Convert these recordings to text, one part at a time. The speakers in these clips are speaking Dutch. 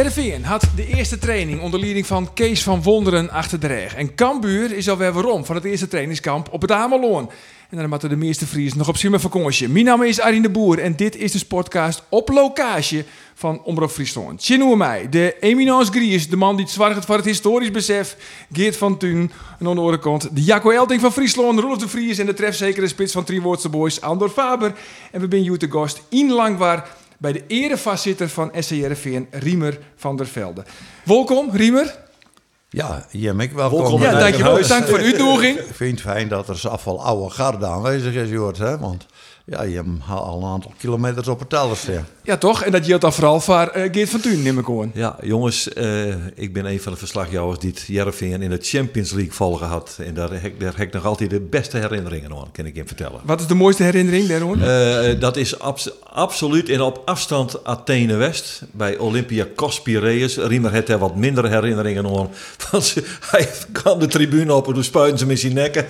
Jereveen had de eerste training onder leiding van Kees van Wonderen achter de reg. En Cambuur is alweer waarom van het eerste trainingskamp op het Ameloon. En dan moeten de meeste Fries nog op Simmer vakantie. Mijn naam is Arjen de Boer en dit is de sportcast op locatie van Omroep Friesland. Tjenoe mij, de eminence Gries, de man die het zwaar voor het historisch besef, Geert van Thun. En aan de de Jacco Elting van Friesland, Rolf de Vries en de trefzekere spits van Trioordse Boys, Andor Faber. En we zijn hier te gast in Langwaar bij de erevoorzitter van SCRVN, Riemer van der Velde. Welkom, Riemer. Ja, Jemmik, welkom. Welkom, ja, dankjewel. Dank voor de uitnodiging. Ik vind het fijn dat er zoveel al oude garde aanwezig is, Jort. Hè? Want ja, je hebt al een aantal kilometers op het teller staan. Ja, toch? En dat geldt dan vooral voor uh, Geert van Thun, neem ik aan. Ja, jongens, uh, ik ben een van de verslagjouwers die het in de Champions League volgen had. En daar heb, daar heb ik nog altijd de beste herinneringen aan, kan ik je vertellen. Wat is de mooiste herinnering daarover? Uh, dat is abs absoluut in op afstand Athene West bij Olympia Cospireus. Riemer heeft er wat minder herinneringen aan. Want hij kwam de tribune op en toen spuiten ze met zijn nekken.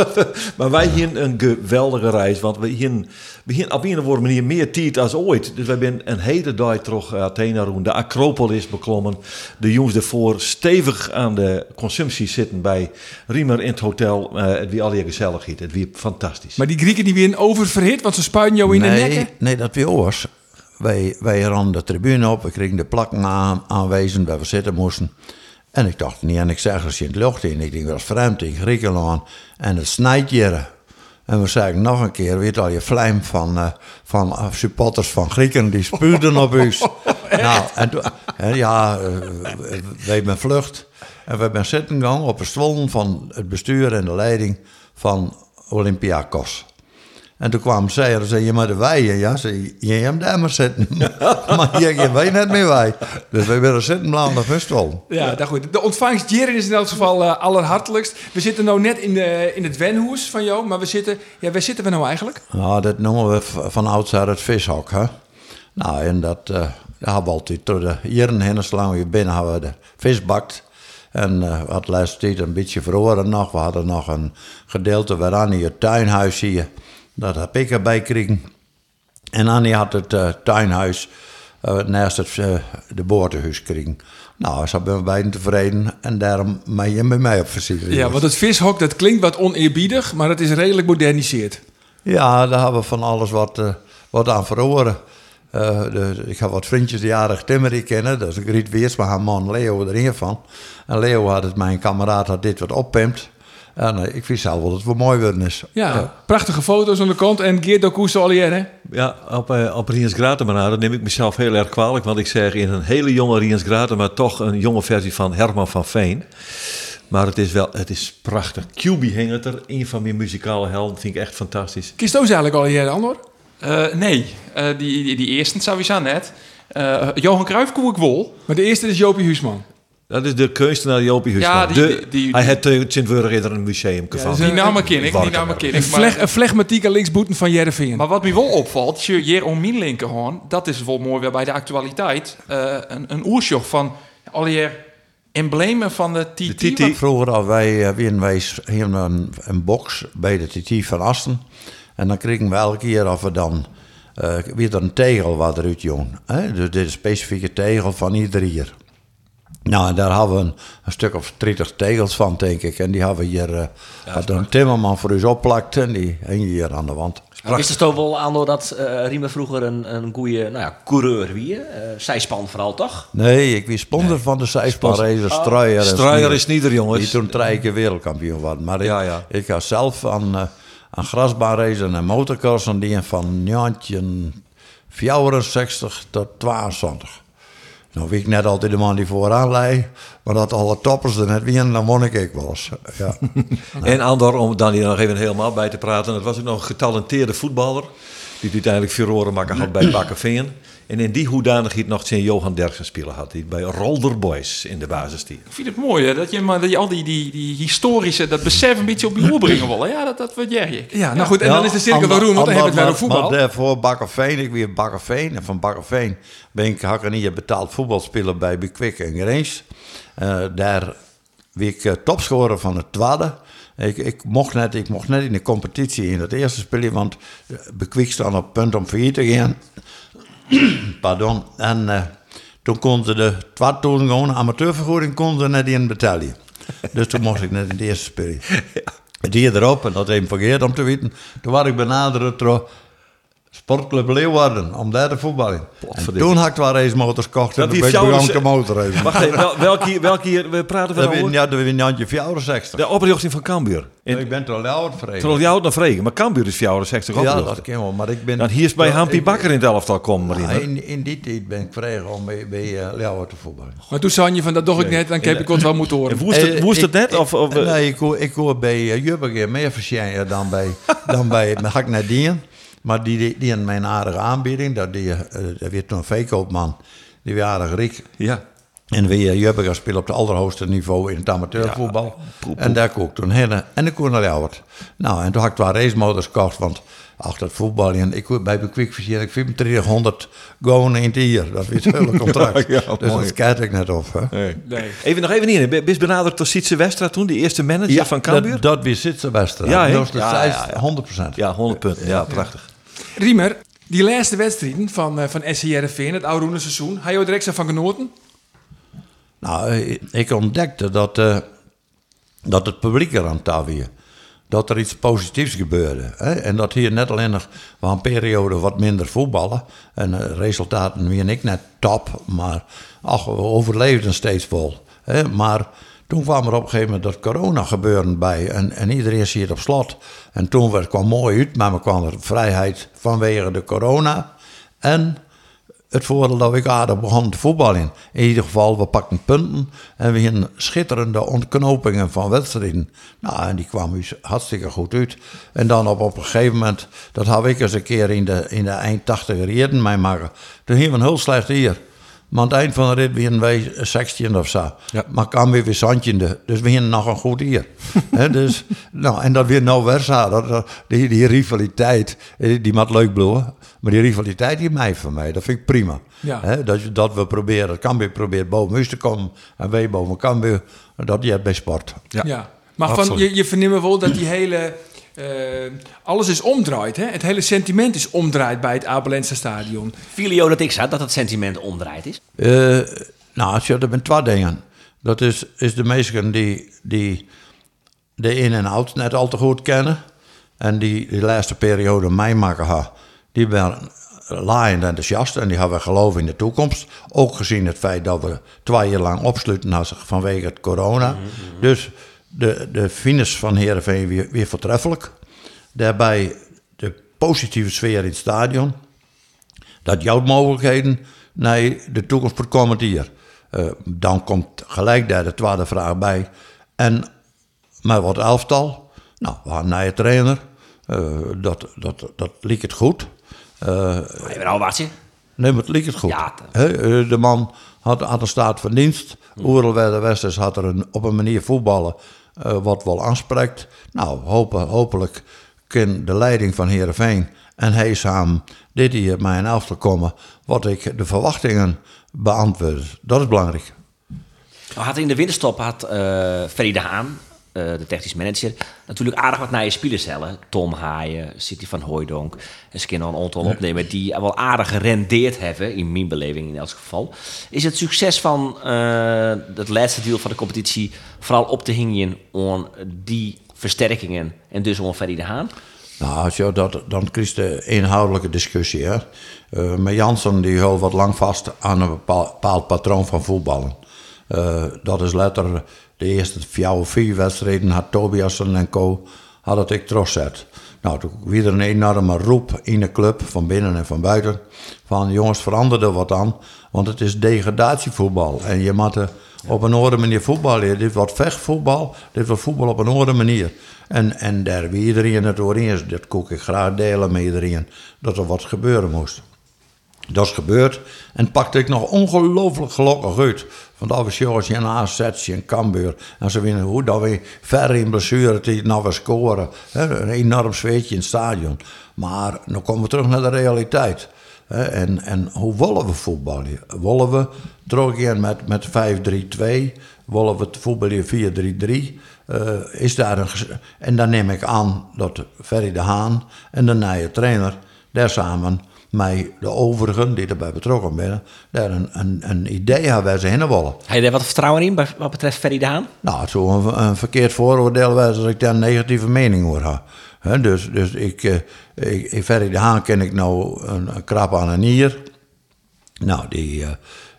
maar wij hier een geweldige reis, want we hier begin op een of andere manier meer tijd als ooit. Dus we hebben een hele dag terug Athene rond de Acropolis beklommen. De jongens ervoor stevig aan de consumptie zitten bij Riemer in het hotel. Uh, het wie al je gezelligheid. Het wie fantastisch. Maar die Grieken die weer oververhit, want ze spuiten jou in nee, de nekken? Nee, dat weer oors. Wij, wij randen de tribune op, we kregen de plakken aan, aanwezen waar we zitten moesten. En ik dacht niet, en ik zeg als je in het lucht in, ik denk dat is vreemd in Griekenland. En het snijdt je. En we zeiden nog een keer, weet al je vlijm van, uh, van uh, supporters van Grieken, die spuurden op ons. nou, en, en ja, uh, we hebben vlucht. En we hebben zitten gegaan op een stoel van het bestuur en de leiding van Olympiakos. En toen kwam zij en zei je maar de wij. Ja, zei je hebt daar maar zitten. maar je, je weet net meer wij. Dus wij willen zitten blijven op een Ja, dat goed. De ontvangst hier is in elk geval uh, allerhartelijkst. We zitten nou net in, de, in het wenhoes van jou, maar we zitten... Ja, waar zitten we nou eigenlijk? Nou, dat noemen we van oudsher het vishok, hè. Nou, en dat uh, hebben we altijd door de jaren heen slaan we binnen hebben we de vis bakt. En uh, we hadden laatst tijd een beetje verloren nog. We hadden nog een gedeelte waaraan het tuinhuis hier... Dat heb ik erbij gekregen. En Annie had het uh, tuinhuis uh, naast het, uh, de boordenhuis gekregen. Nou, ze ben beiden tevreden en daarom ben je bij mij op visite. Ja, want het vishok, dat klinkt wat oneerbiedig, maar het is redelijk moderniseerd. Ja, daar hebben we van alles wat, wat aan verloren. De, ik heb wat vriendjes die aardig timmerie kennen. Dat is Griet Weersma, haar man Leo erin van. En Leo had het, mijn kameraad, had dit wat oppimpt. En uh, ik vind zelf wel dat het wel mooi worden is. Ja, ja, prachtige foto's aan de kant en Geert Dokuso allier, hè? Ja, op, uh, op Riens Gratema, dat neem ik mezelf heel erg kwalijk. Want ik zeg in een hele jonge Riens Gratema toch een jonge versie van Herman van Veen. Maar het is wel, het is prachtig. QB hing er, een van mijn muzikale helden, vind ik echt fantastisch. Kiest je eigenlijk al hier, Andor? Uh, nee, die, die, die eerste sowieso net. Johan Cruijff koe ik wel. Maar de eerste is Jopie Huisman. Dat is de kunstenaar Jopie Huisman. Ja, die, de, die, die, hij heeft in Sint-Wurg in een museum ja, die naam ken ik, die naam ken ik. Een, fleg, een flegmatieke linksboeten van Jereveen. Maar wat me wel opvalt, je hier om mijn linkerhoorn, dat is wel mooi weer bij de actualiteit, uh, een, een oersjoch van alweer emblemen van de TT. De TT. Vroeger al wij, uh, wij hier een, een box bij de TT van Asten. En dan kregen we elke keer of we dan uh, weer een tegel wat eruit jong. Dus dit is een specifieke tegel van ieder hier. Nou, en daar hebben we een, een, stuk of 30 tegels van, denk ik. En die hebben we hier, uh, ja, had een timmerman voor ons opplakt en die hing hier aan de wand. Is het toch wel aan dat uh, Riemer vroeger een, een goede nou ja, coureur wie? Uh, zijspan vooral, toch? Nee, ik was sponsor nee. van de zijspanrace, oh. Struijer. Struijer is niet er, jongens. Die toen drie keer wereldkampioen was. Maar ja, ik, ja. ik ga zelf aan, uh, aan grasbaanracen en motorcrossen die van 1964 tot 22. Nou, wie ik net altijd de man die vooraan lei, maar dat alle toppers er net winnen, dan won ik ik eens. Ja. en Andor, om dan hier nog even helemaal bij te praten, dat was ook nog een getalenteerde voetballer. Die uiteindelijk verloren maken had bij Bakkerveen. En in die hoedanigheid nog zijn Johan Derksen spelen had. Die bij Rolder Boys in de basis die. Ik vind het mooi hè, dat, je, maar, dat je al die, die, die historische, dat besef een beetje op je oor brengen wil. hè. Ja, dat, dat waardeer ik. Ja, nou goed, en dan is de cirkel wel roem, want dan hebben we het weer over voetbal. Maar daarvoor Bakkerveen, ik weer Bakkerveen. En van Bakkerveen ben ik Hakkenie betaald voetbalspeler bij Bekwik en Greens. Eh, daar werd ik uh, topscorer van het tweede. Ik, ik, mocht net, ik mocht net in de competitie in het eerste spelen, want uh, Bekwik stond op punt om failliet te gaan. Pardon. En uh, toen konden ze de 2000 gewoon amateurvergoeding konden ze net in betalen. dus toen mocht ik net in de eerste spelen. Die erop, en dat even vergeet om te weten. Toen was ik benaderd door Sportclub Leeuwarden, om daar te voetballen. En toen had ik wel racemotors gekocht en toen ben ik begonnen fjouwers- te motorracen. Wacht even, wel, welke, welke hier, we praten over? ja, win Jantje 64. De oprichting van Cambuur. En, Ik ben toch wel oud vrede. Terwijl jou het nog vregen, maar Cambuur is 64 Ja, opgericht. dat kan wel, maar ik ben... Dan hier is bij Hampie Bakker in het elftal komen, Ja, in, in die tijd ben ik vrij om bij, bij uh, Leeuwarden te voetballen. Maar toen zei je van, dat doch ik net, dan heb ik het wel moeten En horen. woest het, Eh, woest het net? Of, eh, nee, ik hoor, ik hoor bij uh, Jubbeke meer verschijnen dan bij, dan bij dan ga ik naar Dien. Maar die, die, die had mijn aardige aanbieding. Dat, die, uh, dat werd toen een veekoopman. Die was aardig riek. ja. En weer uh, Jubbeke speelde op het allerhoogste niveau in het amateurvoetbal. en daar kon ik toen heen. En ik kon naar. Nou, en toen had ik twee racemotors gekocht. Want achter het voetbal, en ik bij Bekwik versier ik 2500 gewoon in het jaar. Dat was het hele contract. Ja, dus mooi. dat kijk ik net op. Hè. Nee. Nee. Even nog even hier. Bist benaderd door Sietse Westra toen, die eerste manager van Cambuur? Dat, dat weer zit ze best. Ja, dat is de Ja, zij- ja, ja. 100%. Ja, 100 punten. Ja, prachtig. Riemer, die laatste wedstrijden van, uh, van SCRV, het oude seizoen, had je extra van genoten? Nou, eh, ik ontdekte dat, eh, dat het publiek er aan tafel. Dat er iets positiefs gebeurde. Hè? En dat hier net alleen nog wel een periode wat minder voetballen. En uh, resultaten weer ik net top. Maar ach, we overleefden steeds vol. Hè? Maar toen kwam er op een gegeven moment dat corona gebeuren bij. En, en iedereen zit op slot. En toen werd, kwam mooi uit, maar er kwam er vrijheid vanwege de corona. En het voordeel dat ik aardig begon te voetballen. In ieder geval, we pakten punten en we hadden schitterende ontknopingen van wedstrijden. Nou, en die kwamen dus hartstikke goed uit. En dan op, op een gegeven moment, dat had ik eens een keer in de, in de eind 80 jaren mij maken. Toen we een heel slecht hier. Maar aan het eind van de rit waren wij 16 of zo. Ja. Maar kwam weer weer zandje. Dus we hadden nog een goed hier. Hè, dus, nou, en dat weer nou weer zo. Dat, dat- die, die rivaliteit, eh, die moet leuk bloeien. Maar die rivaliteit die mij van mij, dat vind ik prima. Ja. Hè, dat, je- dat we proberen, dat Cambuur probeert boven huis te komen. En wij boven Cambuur. Dat je hebt bij sport. Ja. Maar van, je, je verneemt wel dat die hele... eh, alles is omdraaid, hè? Het hele sentiment is omdraaid bij het Abelense stadion. Filio dat ik zat, dat het sentiment omdraaid is. Eh, nou, als je er bent twee dingen. Dat is, is de mensen die, die de in- en out net al te goed kennen. En die de laatste periode meemaken ha, die waren laaiend enthousiast en die hebben geloof in de toekomst. Ook gezien het feit dat we twee jaar lang opsluiten vanwege het corona. Dus de, de finish van Heerenveen weer, weer voortreffelijk. Daarbij de positieve sfeer in het stadion dat jouw mogelijkheden naar de toekomst voor komend jaar. Eh, dan komt gelijk daar de tweede vraag bij. En met wat elftal, nou, we hadden een trainer. Eh, dat, dat, dat liep het goed. Eh, Even al watje. nee, maar het liep het goed. Ja, eh, de man had, had een staat van dienst. Oerel de Westers had er een, op een manier voetballen eh, wat wel aanspreekt. Nou, hopelijk kan de leiding van Heerenveen en samen dit hier met een elftal komen... wat ik de verwachtingen beantwoord. Dat is belangrijk. Had in de winterstop had Ferry de Haan, de technisch manager, natuurlijk aardig wat naar je spelers hellen. Tom Haaien, City van Hooijdonk. En een aantal opnemen die wel aardig gerendeerd hebben, in mijn beleving in elk geval. Is het succes van eh, het laatste deel van de competitie vooral op te hingen aan die versterkingen en dus aan Ferry de Haan? Nou, je dat, dan krijg je de inhoudelijke discussie. Hè? Eh, maar Jansen die houdt wat lang vast aan een bepaal- bepaald patroon van voetballen. Eh, dat is letterlijk de eerste vier of vier wedstrijden had Tobiasen en co. had het ik zet. Nou, toen weer er een enorme roep in de club, van binnen en van buiten. Van jongens, verander er wat aan. Want het is degradatievoetbal. En je moet op een andere manier voetballen. Dit wordt vechtvoetbal, dit wordt voetbal op een andere manier. En, en daar wie iedereen het door eens, dat koek ik graag delen met iedereen, dat er wat gebeuren moest. Dat is gebeurd en pakte ik nog ongelooflijk gelukkig uit. Want was jongens in AZ, in Cambuur. En ze winnen hoe dat we ver in blessure die nou weer scoren. Een enorm zweetje in het stadion. Maar dan komen we terug naar de realiteit. En, en hoe willen we voetballen? Willen we teruggaan met, met 5-3-2? Willen we voetballen 4-3-3? Uh, is daar een en dan neem ik aan dat Ferry de Haan en de nieuwe trainer daar samen met de overigen die erbij betrokken zijn, daar een, een, een idee hebben waar ze heen willen. Heb je daar wat vertrouwen in wat betreft Ferry de Haan? Nou, het zou een, een verkeerd vooroordeel was als ik daar een negatieve mening over. Hè, dus dus ik, eh, ik, ik, Ferry de Haan ken ik nou een, een krap aan een nier. Nou, die, eh,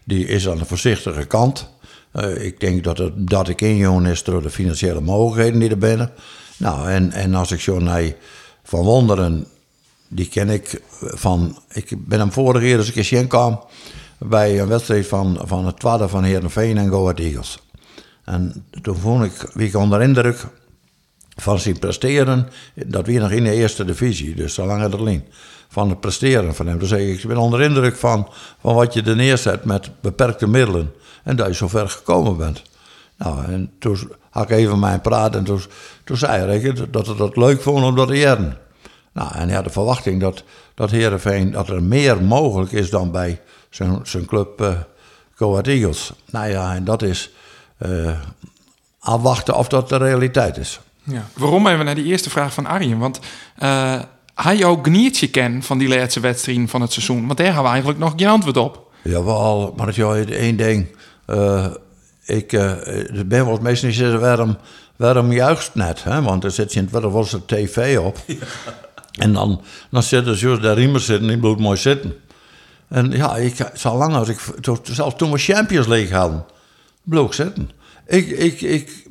die is aan de voorzichtige kant. Eh, ik denk dat het dat ik injongen is door de financiële mogelijkheden die er binnen. Nou, en, en als ik zo naar Van Wonderen, die ken ik van... Ik ben hem vorige keer als ik eens heen kwam... bij een wedstrijd van, van het tweede van Heerenveen en Go Ahead Eagles. En toen vond ik, wie ik onder indruk van zijn presteren, dat weer nog in de eerste divisie, dus zo lang het alleen. Van het presteren van hem. Dus ik, ik ben onder indruk van, van wat je er neerzet met beperkte middelen. En dat je zo ver gekomen bent. Nou, en toen had ik even mijn praat en toen, toen zei ik dat het dat leuk vond om dat te. Nou, en hij had de verwachting dat, dat Heerenveen, dat er meer mogelijk is dan bij zijn, zijn club eh Go Ahead Eagles. Nou ja, en dat is eh, afwachten of dat de realiteit is. Ja. Waarom even naar die eerste vraag van Arjen? Want eh hij jouw gniertje ken van die laatste wedstrijd van het seizoen? Want daar hebben we eigenlijk nog geen antwoord op. Jawel, maar het is één ding. Eh, ik eh, ik ben wel meestal niet waarom, waarom juicht net. Hè? Want er zit je wel eens een tv op. En dan, dan zitten ze daar riemen zitten, die moet mooi zitten. En ja, ik, zo lang als ik, zelfs toen we Champions League hadden, bleef ik zitten. Ik, ik, ik,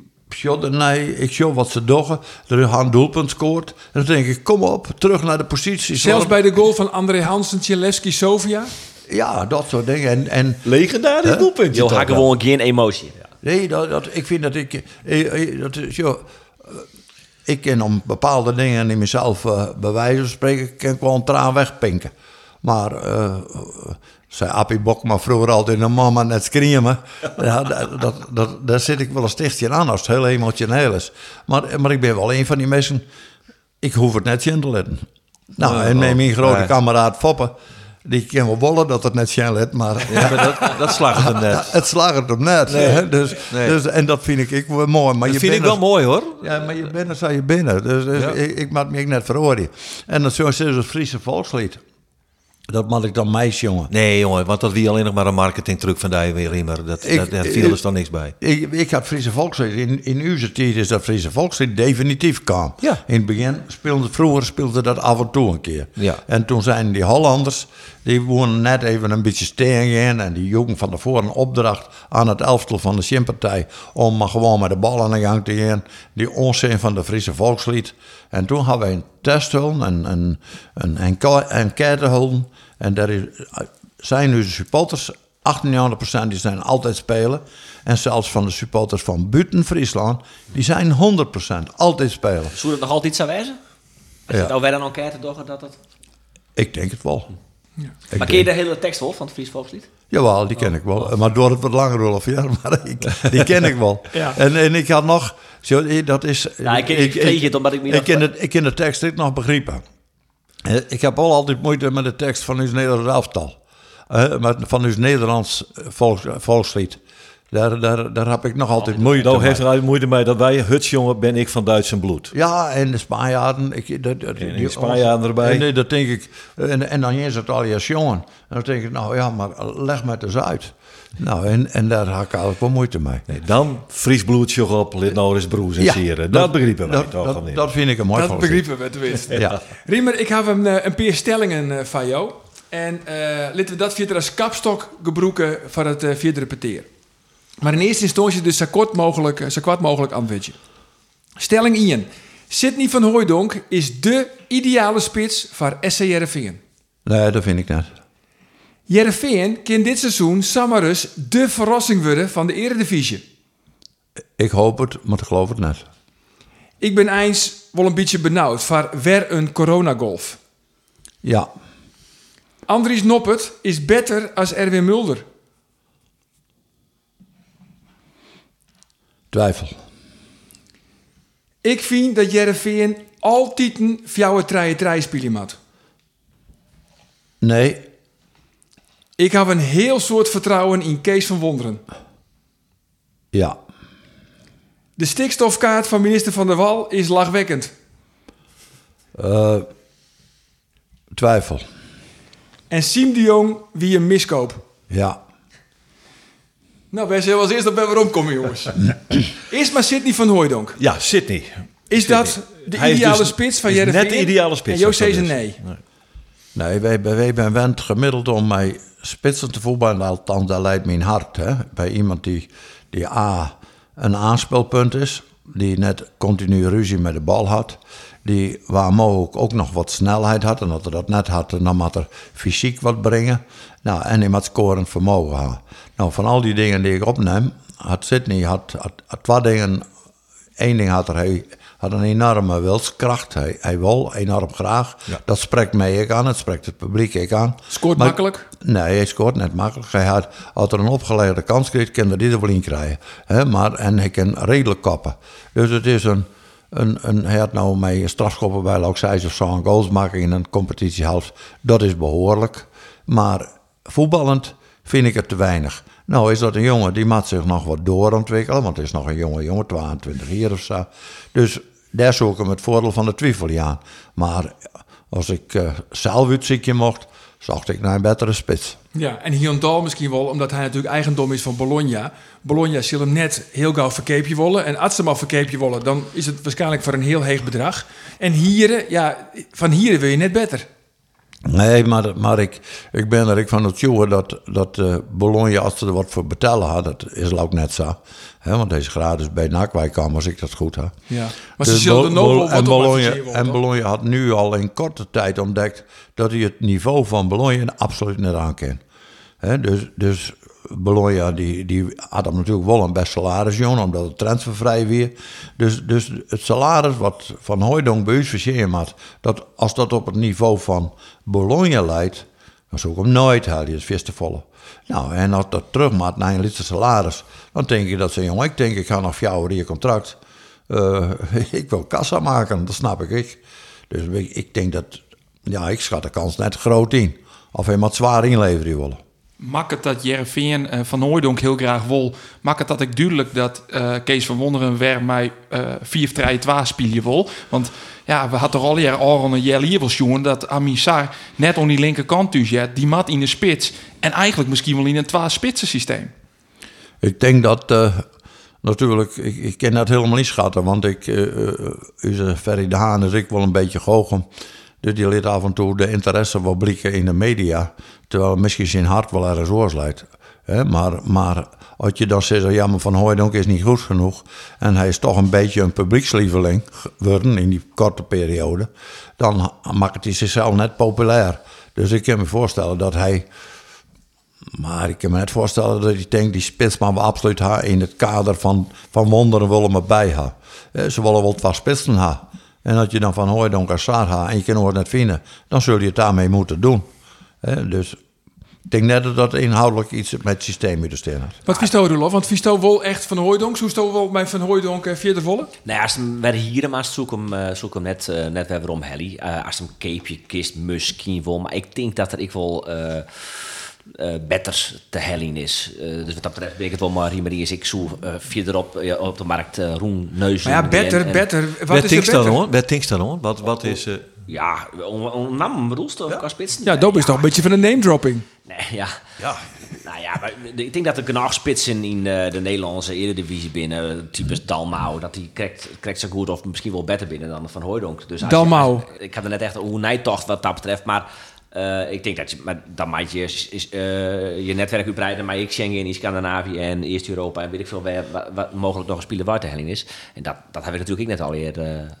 nee, ik sjod wat ze doen. Er gaan een doelpunt scoort. En dan denk ik, kom op, terug naar de positie. Zelfs bij de goal van André Hansen, Tjelewski, Sofia. Ja, dat soort dingen. En, en Legendarisch Hè? doelpuntje. Jo, toch had wel. gewoon geen emotie. Ja. Nee, dat, dat, ik vind dat ik. eh, eh, Dat is, joh, ik kan om bepaalde dingen in mezelf eh bewijzen van spreken, kan ik wel een traan wegpinken. Maar, eh, zei Appie Bokma vroeger altijd een mama net screamen. ja, dat, dat, dat, daar zit ik wel een stichtje aan als het heel emotioneel is. Maar, maar ik ben wel een van die mensen, ik hoef het net in te letten. Nou, en met mijn grote kameraad Foppe, die kan wel wollen dat het net let, maar... Ja, maar dat, dat slaagt hem net. het slaagt het hem net. hè? Dus, nee. dus, en dat vind ik, ik mooi. Maar Dat je vind ik wel mooi hoor. Ja, maar je bent zou je binnen. Dus, dus Ja. ik, ik maak me net veroordelen. En dat zoals het Friese volkslied. Dat moet ik dan meisje, jongen. Nee jongen, want dat wie alleen nog maar een marketingtruc van die weer Riemer. Dat, Ik- dat, viel dus dan niks bij. Ik, ik had Friese volkslied. In, in uw tijd is dat Friese volkslied definitief kwam. Ja. In het begin speelde, vroeger speelde dat af en toe een keer. Ja. En toen zijn die Hollanders, die woonden net even een beetje steen En die jongen van tevoren een opdracht aan het elftal van de Schimppartij. Om maar gewoon met de bal aan de gang te gaan. Die onzin van de Friese volkslied. En toen hadden wij een testhulp, een, een, een enquête-. En daar is, zijn nu de supporters, 98% die zijn altijd spelen. En zelfs van de supporters van buiten Friesland, die zijn 100% altijd spelen. Zou dat nog altijd zo wezen? Als Ja. je nou weer een enquête toch dat het... Ik denk het wel. Ik Maar ken je de hele tekst wel van het Fries Volkslied? Jawel, die ken ik wel. Maar door het wat langer Rolf, ja, maar ik, die ken ik wel. Ja. En, en ik had nog, zo, dat is... Ja, ik ken- ik kreeg het omdat ik me ik, ken het, ik ken de tekst niet nog begrepen. Eh, Ik heb wel altijd moeite met de tekst van uw Nederlands elftal. Eh, met, van uw Nederlands volks, volkslied. Daar, daar, daar heb ik nog altijd moeite Nou mee. heeft er moeite mee dat wij, hutsjongen, ben ik van Duits en bloed. Ja, en de Spanjaarden. Ik, dat, dat, En die Spanjaarden erbij. En, nee, dat denk ik. En, en dan is het al je jongen. En dan denk ik, nou ja, maar leg me het eens uit. Nou, en, en daar had ik eigenlijk wel moeite mee. Nee, dan Fries bloedje op, lid nou eens broers en Ja, sieren. Dat, begrijpen wij dat, toch dat, dat vind ik een mooi Dat begrijpen we tenminste. Ja. Riemer, ik heb een, eh, een paar stellingen eh, van jou. En eh laten we dat verder als kapstok gebruiken voor het eh vierde repeteren. Maar in eerste instantie dus zo kort mogelijk, eh, zo kwart mogelijk antwoordje. Stelling 1. Sidney van Hooijdonk is dé ideale spits voor SC Jereveen. Nee, dat vind ik net. Jereveen kan dit seizoen Samarus de verrassing worden van de Eredivisie. Ik hoop het, maar ik geloof het net. Ik ben eens wel een beetje benauwd voor weer een coronagolf. Ja, Andries Noppert is beter als Erwin Mulder. Twijfel. Ik vind dat Jereveen altijd een fjouwe treie treie spelen moet. Nee, Ik heb een heel soort vertrouwen in Kees van Wonderen. ja. De stikstofkaart van minister Van der Wal is lachwekkend. Eh, twijfel. En Siem de Jong wie een miskoop. Ja. Nou, wij zullen als eerst op bij waarom komen, jongens. Eerst maar Sidney van Hooijdonk. Ja, Sydney. Is dat de Hij is ideale dus- spits van Jereveen? net de ideale spits, En Joost zei is. nee. Nee, wij, wij zijn wend gemiddeld om mij spitsen te voetballen. Althans, dat leidt mijn hart. Hè? Bij iemand die, die A, een aanspelpunt is. Die net continu ruzie met de bal had. Die waar mogelijk ook nog wat snelheid had. En dat hij dat net had, dan moet er fysiek wat brengen. Nou, en hij moet scorend vermogen hebben. Nou, van al die dingen die ik opneem, had Sydney had, had, had twee dingen Eén ding had er, hij had een enorme wilskracht. Hij, hij wil enorm graag. Dat spreekt mij ik aan, het spreekt het publiek ik aan. Scoort Maar- makkelijk? Nee, hij scoort net makkelijk. Hij had, als er een opgeleide kans kreeg, kan hij die er wel in krijgen. Hè, maar, en hij kan redelijk koppen. Dus het is een... een, een had nou mee strafschoppen bij zes of zo goals maken in een competitiehalf. Dat is behoorlijk. Maar voetballend vind ik het te weinig. Nou is dat een jongen die moet zich nog wat doorontwikkelen. Want het is nog een jonge jongen, 22 jaar of zo. Dus daar zoek ik hem het voordeel van de twijfel aan. Maar als ik eh, zelf mocht, zocht ik naar een betere spits. Ja, en Hyundai misschien wel, omdat hij natuurlijk eigendom is van Bologna. Bologna zal hem net heel gauw verkeepje willen. En als ze hem al verkeepje willen, dan is het waarschijnlijk voor een heel heeg bedrag. En hier, ja, van hier wil je net beter. Nee, maar, maar ik, ik ben er ik van het jongen dat, dat eh, Bologna, als ze er wat voor betalen had, dat is ook net zo. Hè, want deze gratis bij NAC kwam, als ik dat goed had. Ja. Maar Dus ze zullen nog en op Bologna, en? Bologna had nu al in korte tijd ontdekt dat hij het niveau van Bologna absoluut niet aankent. Hè, dus, dus Bologna die, die had hem natuurlijk wel een best salaris, jongen, omdat het transfervrij weer. Dus, dus het salaris wat Van Hooijdonk bij ons had, dat als dat op het niveau van Bologna leidt, dan zou ik hem nooit halen, is vast te volle. Nou, en als dat terug maakt naar een lichte salaris, dan denk ik dat ze, jongen, ik denk ik ga nog vier jaar contract. Eh, ik wil kassa maken, dat snap ik. Dus ik, ik denk dat, ja, ik schat de kans net groot in. Of hij moet zwaar inleveren willen. Mak het dat Jereveen eh, van Hooijdonk heel graag wil. Mak het dat ik duidelijk dat eh, Kees van Wonderen weer mij eh 4 3 2 spelen wil. Want ja, we hadden toch al jaren al een jaar hier wel dat Amisar net aan die linkerkant dus ja, die mat in de spits. En eigenlijk misschien wel in een twee spitsen systeem. Ik denk dat, natuurlijk, ik, ik ken dat helemaal niet schatten, want ik, eh, onze Ferry de Haan is ik wel een beetje goochem. Dus die liet af en toe de interesse wel blikken in de media, terwijl misschien zijn hart wel ergens oorslijt. Hè, maar, maar als je dan zegt, ja, maar Van Hooijdonk is niet goed genoeg... en hij is toch een beetje een publiekslieveling geworden in die korte periode... dan maakt hij zichzelf net populair. Dus ik kan me voorstellen dat hij maar ik kan me net voorstellen dat je denkt, die spits maar we absoluut haar in het kader van, van wonderen willen me bij haar. Ze willen wel wat spitsen haar. En als je dan van Hooijdonk en Saar haar en je kan het net vinden, dan zul je het daarmee moeten doen. Eh, Dus ik denk net dat dat inhoudelijk iets met het systeem moet staan had. Wat vies Roelof? Want vies wel echt van Hooijdonk? Hoe stou wel bij Van Hooijdonk uh, vierde volle? Nou ja, als hem weer hier maar zoek hem, eh, zoek hem net, eh, net weer om Helly. Eh, als hem capeje kist, misschien wel. Maar ik denk dat er ik wel eh eh betters te hellen is. Eh, dus wat dat betreft ben ik het wel maar Riemerie is ik zo uh, verderop eh, op de markt eh Roen Neus. Maar ja, better, en- better. Wat Wat is er dan better? hoor? Wat denk dan hoor? Wat, wat is... Ja, on, on, nam bedoelst of qua spitsen? Ja, dat is toch een beetje van een name dropping. Nee, ja. ja, Nou ja, maar ik denk dat er genoeg spitsen in eh, de Nederlandse Eredivisie binnen, types Dalmau, dat die krijgt, krijgt zo goed of misschien wel beter binnen dan Van Hooijdonk. Dus Dalmau. ik had er net echt een hoe nijtocht wat dat betreft, maar eh, ik denk dat je, maar dan maak je is, eh, je netwerk uitbreiden, maar ik Schengen in Scandinavië en eerst Europa en weet ik veel waar, waar mogelijk nog een speler waar te helling is. En dat, dat heb ik natuurlijk ook net al eerder, eh,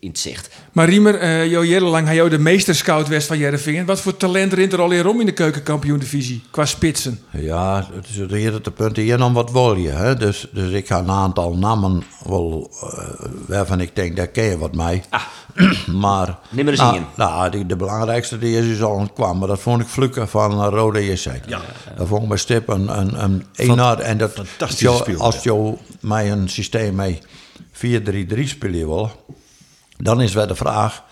in het zicht. Maar Riemer, eh jou jarenlang had jou de meesterscout west van Jereveen. Wat voor talent rint er al hier om in de keukenkampioen-divisie qua spitsen? Ja, het is het hier het punt hier dan wat wil je. Hè? Dus, dus ik ga een aantal namen wel, eh, waarvan ik denk, daar ken je wat mee. maar Neem maar eens nou, in. nou, die, de belangrijkste die is dus al kwam, maar dat vond ik Flukken van uh, Rode JC. Ja. Dat vond ik bij Stip een, een, een enorm... En dat, speler, Als je mij een systeem mee 4-3-3 spelen wil, dan is wel de vraag...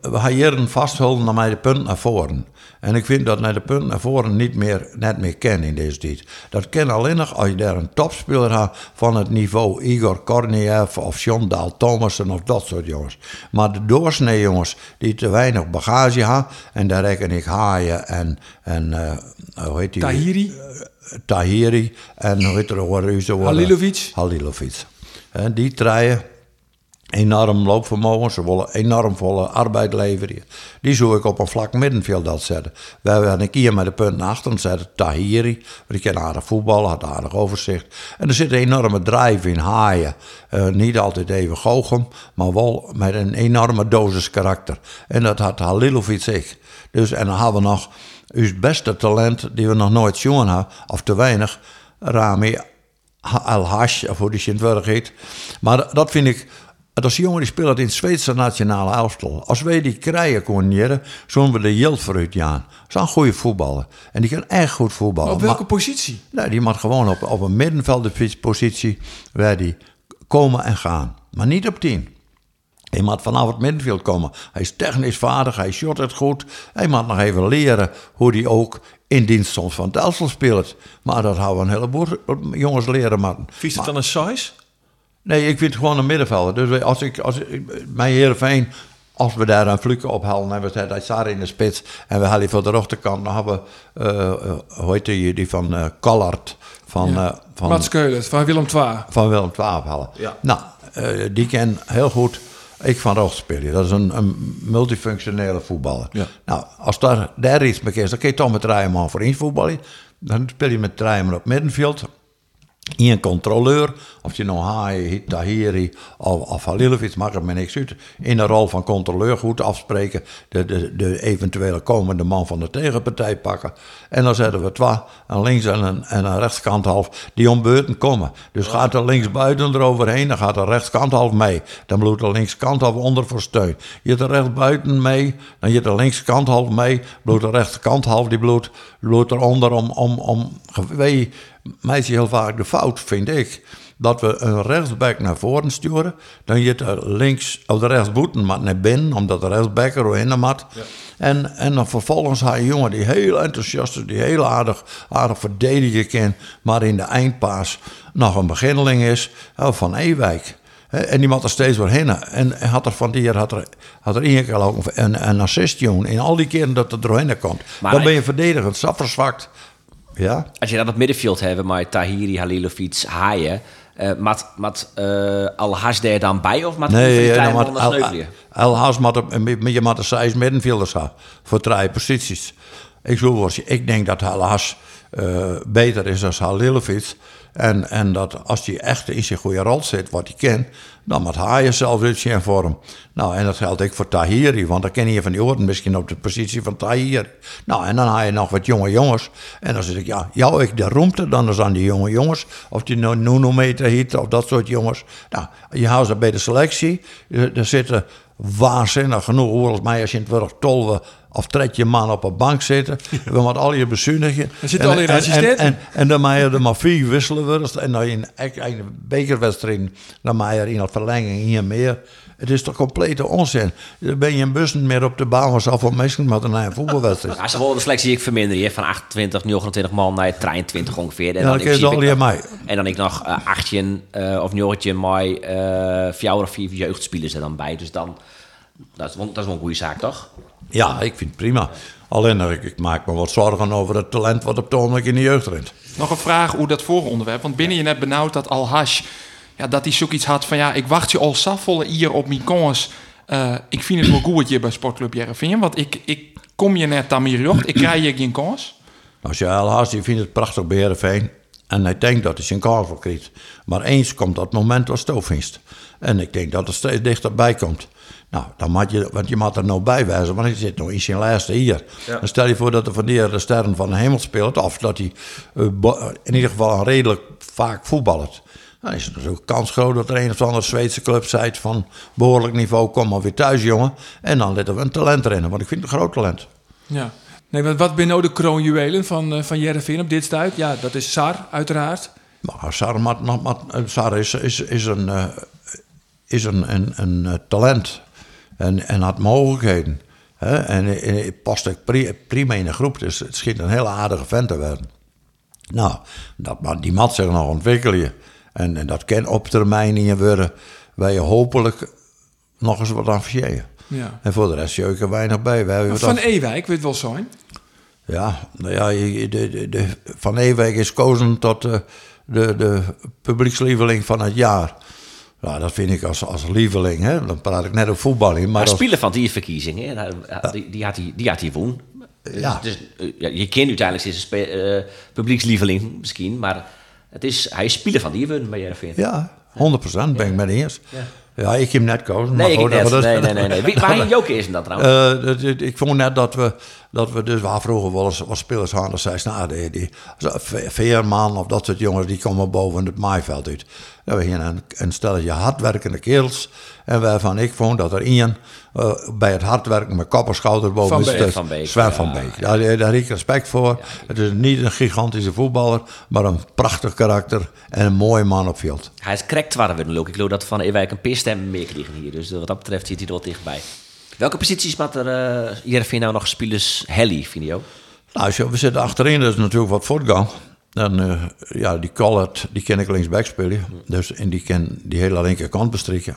We gaan hier een vasthouden naar mij de punt naar voren. En ik vind dat naar de punt naar voren niet meer, net meer ken in deze tijd. Dat ken alleen nog als je daar een topspeler hebt van het niveau Igor Korniev of John Dahl Thomassen of dat soort jongens. Maar de doorsnee jongens die te weinig bagage hebben, en daar reken ik Haaien en, en eh, hoe heet die? Tahiri, Tahiri en hoe heet er ook eh, Halilovic. Halilovic. Die treien enorm loopvermogen, ze willen enorm volle arbeid leveren. Die zou ik op een vlak middenveld zetten. We hebben een keer met de punt naar achteren zetten, Tahiri, die kan aardig voetballen, had aardig overzicht. En er zit een enorme drive in haaien. Eh, niet altijd even goochem, maar wel met een enorme dosis karakter. En dat had Halilovic ik. Dus, en dan hebben we nog ons beste talent, die we nog nooit jongen hebben, of te weinig, Rami Al-Hash, of hoe die het heet. Maar dat vind ik... Dat is een jongen die speelt in het Zweedse nationale elftal. Als wij die krijgen konden jaren, zullen we de Jilt vooruit gaan. Dat is een goede voetballer. En die kan echt goed voetballen. Op welke Maar- positie? Nee, die mag gewoon op, op een middenveldpositie waar die komen en gaan. Maar niet op tien. Hij moet vanaf het middenveld komen. Hij is technisch vaardig, hij shot het goed. Hij moet nog even leren hoe hij ook in dienst soms van het elftal speelt. Maar dat houden een heleboel jongens leren. Maar, Vies het dan een size? Nee, ik vind het gewoon een middenvelder. Dus als ik, als ik, mijn Heerenveen, als we daar een fluke ophalen en we zetten hij staat in de spits en we halen voor de rechterkant, dan hebben we, eh, eh, hoe heet die, die van eh Collard, van, Ja. eh, van, Mats Keulert van Willem II. van Willem II halen. Ja. Nou, eh, die ken heel goed ik van rechts spelen. Dat is een, een multifunctionele voetballer. Ja. Nou, als daar, daar iets mee is, dan kun je toch met Rijman voor één voetballen. Dan speel je met Rijman op middenveld. Een controleur, of je nou Haai, Tahiri of, of Halilovic, maakt het me niks uit. In de rol van controleur goed afspreken, de, de, de eventuele komende man van de tegenpartij pakken. En dan zetten we twee, een links en een, en een rechtskant half, die om beurten komen. Dus gaat de linksbuiten eroverheen, dan gaat de rechtskant half mee. Dan bloedt de linkskant half onder voor steun. Je de rechtsbuiten mee, dan je de linkskant half mee, bloedt de rechterkant half, die bloedt, bloedt eronder om, om, om, weet is heel vaak de fout, vind ik, dat we een rechtsback naar voren sturen. Dan je er links of de rechtsboeten maar naar binnen, omdat de rechtsback er in mat. En, en dan vervolgens haar een jongen die heel enthousiast is, die heel aardig, aardig verdedigen kan, maar in de eindpaas nog een beginneling is, eh, van Ewijk. En die moet er steeds weer heen. En had er van die jaar had er, had er één keer ook een, een assist, jongen. In al die keren dat het doorheen komt. Maar dan ben je verdedigend, zo verzwakt. Ja? Als je dat op middenveld hebt met Tahiri, Halilovic, Haaien... eh mat mat eh, al haast daar dan bij of mat Nee, ja, dan dan El, sneuvelen? El Haas moet op- met je er zes middenvelders hebben voor drie posities. Ik, ik denk dat El Haas eh, beter is dan Halilovic. En, en dat als hij echt in zijn goede rol zit, wat hij kent, dan moet hij jezelf uit zijn vorm. Nou, en dat geldt ook voor Tahiri, want dan ken je van die oren misschien op de positie van Tahiri. Nou, en dan haal je nog wat jonge jongens. En dan zeg ik, ja, jou ik de roemte dan is aan die jonge jongens. Of die Nunometer heet, of dat soort jongens. Nou, je houdt ze bij de selectie. Er er zitten waanzinnig genoeg, volgens mij, als je in het werk tolven of tred je man op een bank zitten. We moeten al je bezuinigen. Er zitten al en, assistenten. en, en dan mag je er maar vier wisselen worden. En dan in een bekerwedstrijd, dan mag je er in een verlenging hier meer. Het is toch complete onzin. Dan ben je een bus niet meer op de baan, was al voor mensen met een voetbalwedstrijd. Ja, ze willen de selectie ik verminderen. Je van 28, 29 man naar 23 ongeveer. En Ja, dan in je al ik mee. En dan ik nog eh 18 eh, of 19 mei eh vier of vier jeugdspelers er dan bij. Dus dan, dat is, wel- dat is wel een goede zaak, toch? Ja, ik vind het prima. Alleen ik, ik maak me wat zorgen over het talent wat op het ogenblik in de jeugd rent. Nog een vraag hoe dat vorige onderwerp. Want binnen je net benauwd dat Al-Hash... Ja, dat hij zoiets had van... Ja, ik wacht je al safvolle hier op mijn kans. Eh, ik vind het wel goed hier bij Sportclub Jereveen. Want ik, ik kom je net aan mijn jocht. Ik krijg je geen kans. Als je al haast, die vindt het prachtig bij Heerenveen. En hij denkt dat hij zijn kans krijgt. Maar eens komt dat moment als stoofvingst. En ik denk dat het steeds dichterbij komt. Nou, dan moet je, want je moet er nou bij wijzen, want hij zit nog in zijn laatste jaar. Ja. Dan stel je voor dat er van de sterren van de hemel speelt, of dat hij eh, bo- in ieder geval redelijk vaak voetbalt. Dan is het natuurlijk kans groot dat er een of andere Zweedse club zegt van behoorlijk niveau, kom maar weer thuis, jongen. En dan letten we een talent erin, want ik vind het een groot talent. Ja. Nee, wat, wat ben nou de kroonjuwelen van, eh van Jereveen op dit stuit? Ja, dat is Sar, uiteraard. Maar mat, mat- Sarah is, is, is een, eh, is een, een, een eh, talent en, en had mogelijkheden. Hè? En, en past ook pri- prima in de groep, dus het schijnt een hele aardige vent te werden. Nou, dat, maar die mat zich nog ontwikkelen. En, en dat kan op termijn in worden, waar je hopelijk nog eens wat aan. Ja. En voor de rest jeuk er weinig bij. We Van Ewijk, weet wel zijn. ja, nou ja, je- de, de, de, Van Ewijk is gekozen tot de, de, de publiekslieveling van het jaar. Ja, dat vind ik als, als lieveling. Hè? Dan praat ik net over voetballing. Maar Maar als- spelen van die verkiezingen, die, die had hij, die had hij woon. Ja. Dus, eh, ja, je kent uiteindelijk is een eh, publiekslieveling misschien, maar het is, hij is speler van die woon bij Jereveen. ja, 100% ben ik met eens. Ja. Ja, ik heb hem net gekozen. Nee, ik goed, net. dat- Nee, nee, nee. nee. Waar Joke is dan trouwens? Eh, dat- dat- ik vond net dat we, dat we dus waar vroeger wel eens wat spelers hadden. Dat zei ze, nou, die, die Veerman of dat soort jongens, die komen boven het maaiveld uit. Ja, we hebben een, een stelletje hardwerkende kerels. En waarvan ik vond dat er één eh, bij het hardwerken met kop en schouder boven Van Beek. stuk- Van Beek, Sven van Beek. Daar, daar heb ik respect voor. Het is niet een gigantische voetballer, maar een prachtig karakter en een mooie man op veld. Hij is correct waar we ook. Ik geloof dat Van Ewijk een peerstem meer kregen hier. Dus wat dat betreft zit hij er wel dichtbij. Welke posities maakt er uh, Jereveen nou nog spelers Helly, vind je ook? Nou, we zitten achterin, dat is natuurlijk wat voortgang. Dan, eh, ja, die Collard, die ken ik linksback spelen. Dus, en die kan die hele linkerkant bestrikken.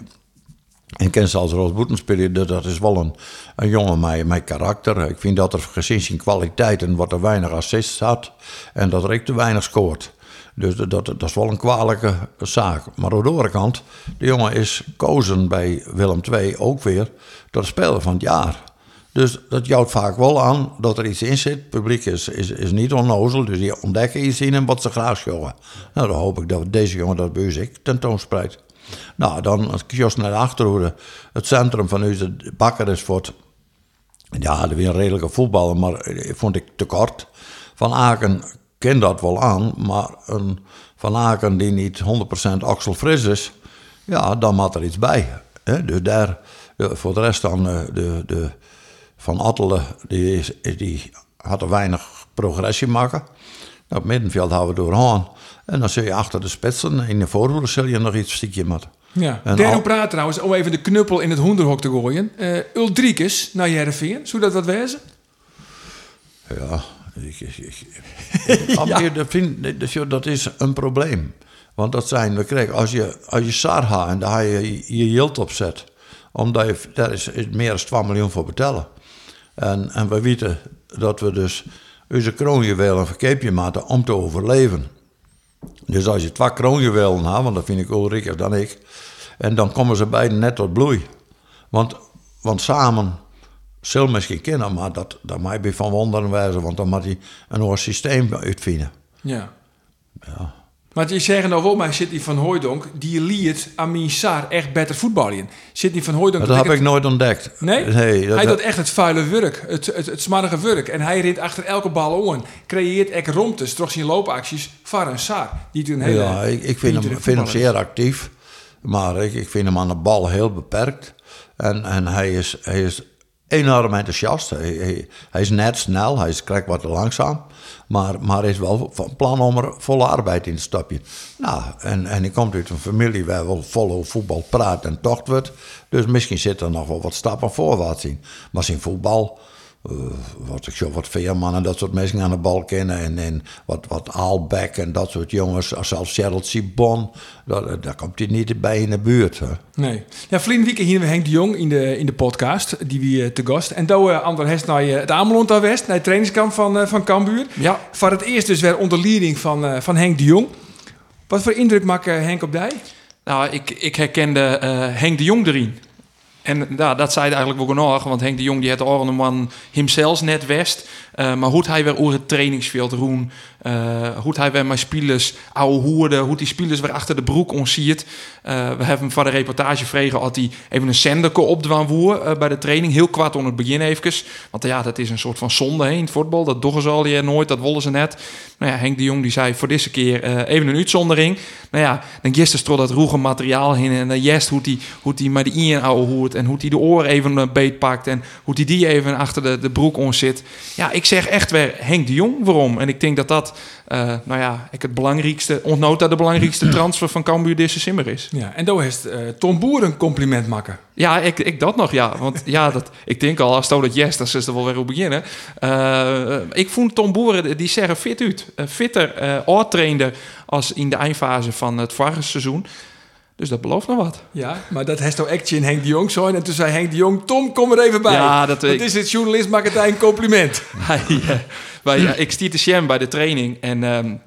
En ken ze als Roos Boeten spelen, dat, dat is wel een, een jongen met, met karakter. Ik vind dat er gezien zijn kwaliteiten wat er weinig assists had. En dat er ook te weinig scoort. Dus dat, dat, is wel een kwalijke zaak. Maar aan de andere kant, de jongen is kozen bij Willem II ook weer tot speler van het jaar. Dus dat jouwt vaak wel aan dat er iets in zit. Het publiek is, is, is niet onnozel, dus die ontdekken iets in en wat ze graag showen. Nou, dan hoop ik dat deze jongen dat bij tentoonspreidt. Nou, dan als Kjos naar de achterhoede. Het centrum van de bakker is voor het... Ja, dat weer een redelijke voetballer, maar vond ik te kort. Van Aken kent dat wel aan, maar een Van Aken die niet 100% Axel Fris is, ja, dan moet er iets bij. Hè? Dus daar, eh, voor de rest dan eh, de, de Van Attelen, die, is, die had er weinig progressie maken. Nou, op het middenveld houden we doorgaan. En dan zul je achter de spitsen, in de voorhoede zul je nog iets stiekje maken. Ja. Al- praat trouwens, om even de knuppel in het hoenderhok te gooien. Ulrikes naar Jereveen, zou dat wat wezen? Ja, Ja, dat, vind, dat is een probleem. Want dat zijn, we krijgen, als je, als je Sarha en daar je je yield op zet, omdat je, daar is, is meer dan 12 miljoen voor betalen. En, en we weten dat we dus onze kroonjuwelen een verkeepje maken om te overleven. Dus als je twee kroonjuwelen hebt, want dat vind ik Ulrike dan ik, en dan komen ze beiden net tot bloei. Want, want samen zullen misschien kennen, maar dat, dat mag je van wonderen wijzen, want dan moet hij een ander systeem uitvinden. Ja. Maar je zegt nou wel, maar Sidney van Hooijdonk, die liet Amin Sar echt beter voetballen. Sidney van Hooijdonk... Dat heb ik nooit ontdekt. Nee? nee dat, hij doet echt het vuile werk, het, het, het smarrige werk. En hij rint achter elke bal aan. Creëert echt romtes, toch zijn loopacties, voor een Sar. Die een hele ja, ik, ik vind, hem, vind hem zeer actief, maar ik, ik vind hem aan de bal heel beperkt. En, en hij, is, hij is enorm enthousiast. Hij, hij, is net snel, hij is krijgt wat langzaam. Maar, maar is wel van plan om er volle arbeid in te stappen. Nou, en, en hij komt uit een familie waar wel vol voetbal praat en tocht wordt. Dus misschien zit er nog wel wat stappen voorwaarts in. Maar zijn voetbal, eh, wat ik zo wat Veerman en dat soort mensen aan de bal kennen. En, en wat, wat Aalbeck en dat soort jongens, zelfs Gerald Sibon. Daar, daar komt hij niet bij in de buurt. Hè. Nee. Ja, verleden week hier we Henk de Jong in de, in de podcast, die we eh, te gast. En daar uh, Ander Hest naar eh, het Amelont aan West, naar het trainingskamp van, eh, van Cambuur. Ja. Voor het eerst dus weer onder leiding van, eh, van Henk de Jong. Wat voor indruk maakt eh, Henk op die? Nou, ik, ik herkende eh, Henk de Jong erin. En ja, dat zei eigenlijk wel genoeg, want Henk de Jong die had de man hemzelf net west. Uh, maar hoe hij weer over het trainingsveld roen, uh, hoe hij weer met spelers ouwe hoerde, hoe die spelers weer achter de broek onziet. Uh, we hebben van de reportage vregen had hij even een zenderke opdwaan woer bij de training. Heel kwart onder het begin even. Want ja, dat is een soort van zonde heen in het voetbal. Dat doen ze al je nooit, dat willen ze net. Nou ja, Henk de Jong die zei voor deze keer even een uitzondering. Nou ja, dan gisteren strot dat roege materiaal heen en dan jest hoe die, hoe die maar die in ouwe en hoe die de oren even beet pakt en hoe die die even achter de, de broek on zit. Ja, ik zeg echt weer Henk de Jong waarom. En ik denk dat dat, uh, nou ja, ik het belangrijkste, ontnota de belangrijkste transfer van Cambuur deze simmer is. Ja, en daar heeft uh, Tom Boer een compliment maken. Ja, ik, ik dat nog, ja. Want ja, dat, ik denk al, als dat yes, dan is er wel weer op beginnen. Uh, ik vond Tom Boeren, die zeggen fit uit. fitter, uh, als in de eindfase van het vorige seizoen. Dus dat belooft nog wat. Ja, maar dat heeft toch echt in Henk de Jong zo. En toen zei Henk de Jong, Tom, kom er even bij. Ja, dat ik... is het journalist, maakt het een compliment. ja, ja, ik stiet de Sjem bij de training. En um,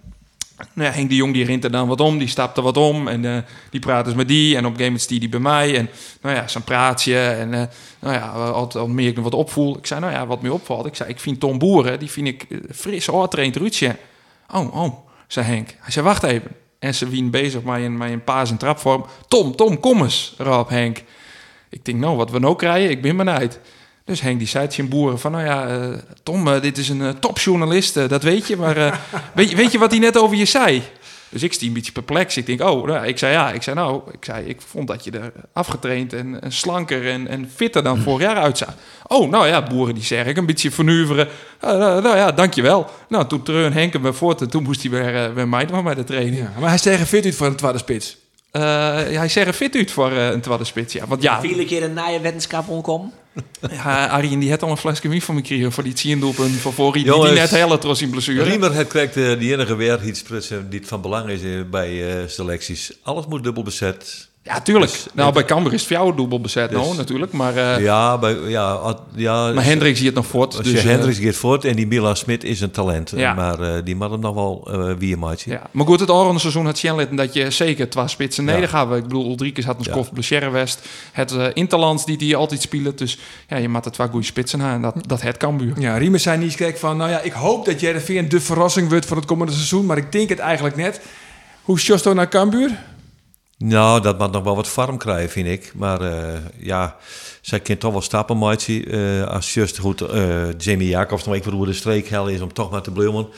nou ja, Henk de Jong die rint er dan wat om, die stapt er wat om. En uh, die praat dus met die. En op een gegeven moment die bij mij. En nou ja, zo'n praatje. En nou ja, altijd meer ik nog wat opvoel. Ik zei, nou ja, wat me opvalt. Ik zei, ik vind Tom Boeren, die vind ik fris, oh, traint Ruudje. Oh, oh, zei Henk. Hij zei, wacht even. En ze wien bezig met een, met een paas en trapvorm. Tom, Tom, kom eens, Rob Henk. Ik denk, nou, wat we nou krijgen, ik ben benieuwd. Dus Henk die zei tegen boeren van, nou ja, uh, Tom, uh, dit is een uh, topjournalist, dat weet je. Maar weet, weet je wat hij net over je zei? Dus ik stier een beetje perplex. Ik denk, oh, nou, ik zei ja. Ik zei nou, ik, zei, ik vond dat je er afgetraind en, en slanker en, en fitter dan vorig jaar uitzag. Oh, nou ja, boeren die zeggen, een beetje vernuveren. Uh, nou ja, dankjewel. Nou, toen treun Henk hem voort en toen moest hij weer, uh, weer mij bij de training. Ja, maar hij zegt fit uit voor een tweede spits. Uh, hij zegt fit uit voor een tweede spits, ja. Want ja... Vier keer een naaie wetenschap omkomen. Ja, Arjen die had al een flesje wien van me gekregen voor die 10 doelpunt van voor die, die net hele tros in blessure. Riemer het krijgt uh, die enige weer iets die van belang is uh, bij uh, selecties. Alles moet dubbel bezet. Ja, tuurlijk. Dus, nou, bij Cambuur is het jou dubbel bezet, dus, nou, natuurlijk. Maar, uh, ja, bij, ja, ja, maar Hendricks het nog voort. Dus, dus, Hendricks gaat voort en die Milan Smit is een talent. Ja. Maar uh, die mag hem nog wel uh, wie maatje. Ja. Maar goed, het oranje seizoen had Sjenlitten dat je zeker twee spitsen neder gaat. Ik bedoel, Ulrikes had een skof ja. blessure west. Het uh, Interlands die die altijd spelen. Dus ja, je maakt het twee goede spitsen aan. En dat, dat het Cambuur. Ja, Riemers zijn niet kijk van, nou ja, ik hoop dat Jereveen de verrassing wordt voor het komende seizoen. Maar ik denk het eigenlijk net. Hoe is Josto naar Cambuur? Nou, dat mag nog wel wat farm krijgen, vind ik. Maar uh, ja, zij kan toch wel stappen, maatje. Uh, als juist goed uh, Jamie Jacobs nog even hoe de streek hel is om toch maar te bloemen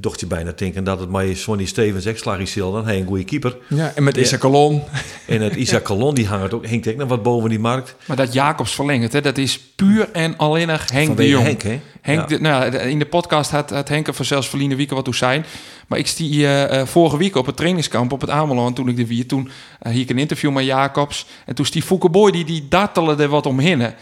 docht je bijna denken dat het maar Sonny Stevens is dan hij een goede keeper. Ja, en met Isaac Colon. En het Isaac Colon die hangt ook, hinkt ook nog wat boven die markt. Maar dat Jacobs verlengt, hè, dat is puur en alleen nog Henk de Jong. Henk, hè? Henk, de, nou, in de podcast had, had Henk er zelfs Verline Wieken wat toe zijn. Maar ik stie uh, vorige week op het trainingskamp op het Ameland toen ik de vier. Toen uh, hier ik een interview met Jacobs. En toen die Fouke Boy die, die dartelde er wat omheen.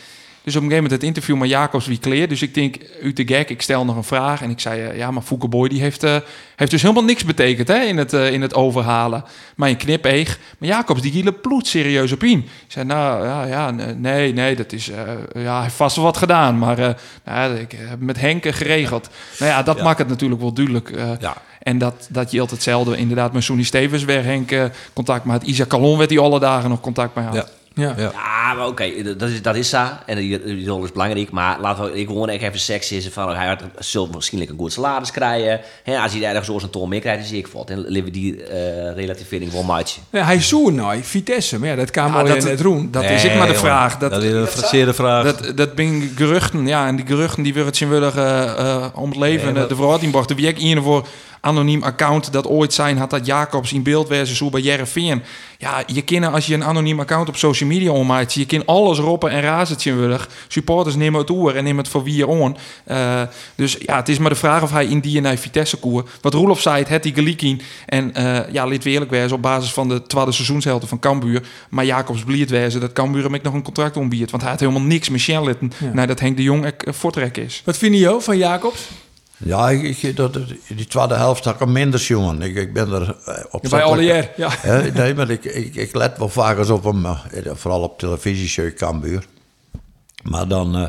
Dus op een gegeven moment het interview met Jacobs wie kleer. Dus ik denk, u te gek, ik stel nog een vraag. En ik zei, uh, ja, maar Fouke Boy die heeft, uh, heeft dus helemaal niks betekend hè, in, het, uh, in het overhalen. Maar een knipeeg. Maar Jacobs die giele bloed serieus op in. Ik zei, nou ja, ja nee, nee, dat is, ja, hij heeft vast wel wat gedaan. Maar nou, ik heb met Henk geregeld. Nou ja, dat ja. maakt het natuurlijk wel duidelijk. ja. En dat, dat je altijd hetzelfde, inderdaad, met Sonny Stevens weer Henk contact met Isaac Calon werd hij alle dagen nog contact mee had. Ja. Ja, ja. Maar oké, dat is, dat is zo. En die, die rol is belangrijk. Maar laten we ik gewoon even seks is van hij had zult waarschijnlijk een goed salaris krijgen. He, als hij ergens zo'n ton meer krijgt, dan zie ik wat. En leven die uh, relativering wel matchen. Ja, hij zoekt nou Vitesse, maar ja, dat kan wel in het roen. Dat is ik maar de vraag. Dat, dat is een frasseerde vraag. Dat, dat ben geruchten, ja, en die geruchten die willen zien willen uh, om het leven. Nee, maar... De verhouding bracht de wie ik in voor anoniem account dat ooit zijn had dat Jacobs in beeld wezen zo bij Jereveen. Ja, je kan als je een anoniem account op social media ommaakt, je kan alles roppen en willen. Supporters nemen het oer en nemen het voor wie je on. Uh, dus ja, het is maar de vraag of hij in die en Vitesse koer. Wat Roelof zei, het die gelijk En uh, ja, lid eerlijk wezen op basis van de tweede seizoenshelte van Cambuur. Maar Jacobs bliert wezen dat Cambuur hem nog een contract ombiedt. Want hij had helemaal niks met Shenlitten. Ja. Nou, dat Henk de Jong voortrek is. Wat vind je van Jacobs? Ja, ik, ik, dat, die tweede helft had ik minder jongen. Ik, ik ben er uh, op Bij ja. nee, maar ik, ik, ik let wel vaak eens op hem, uh, vooral op televisie, Cambuur. Maar dan, uh,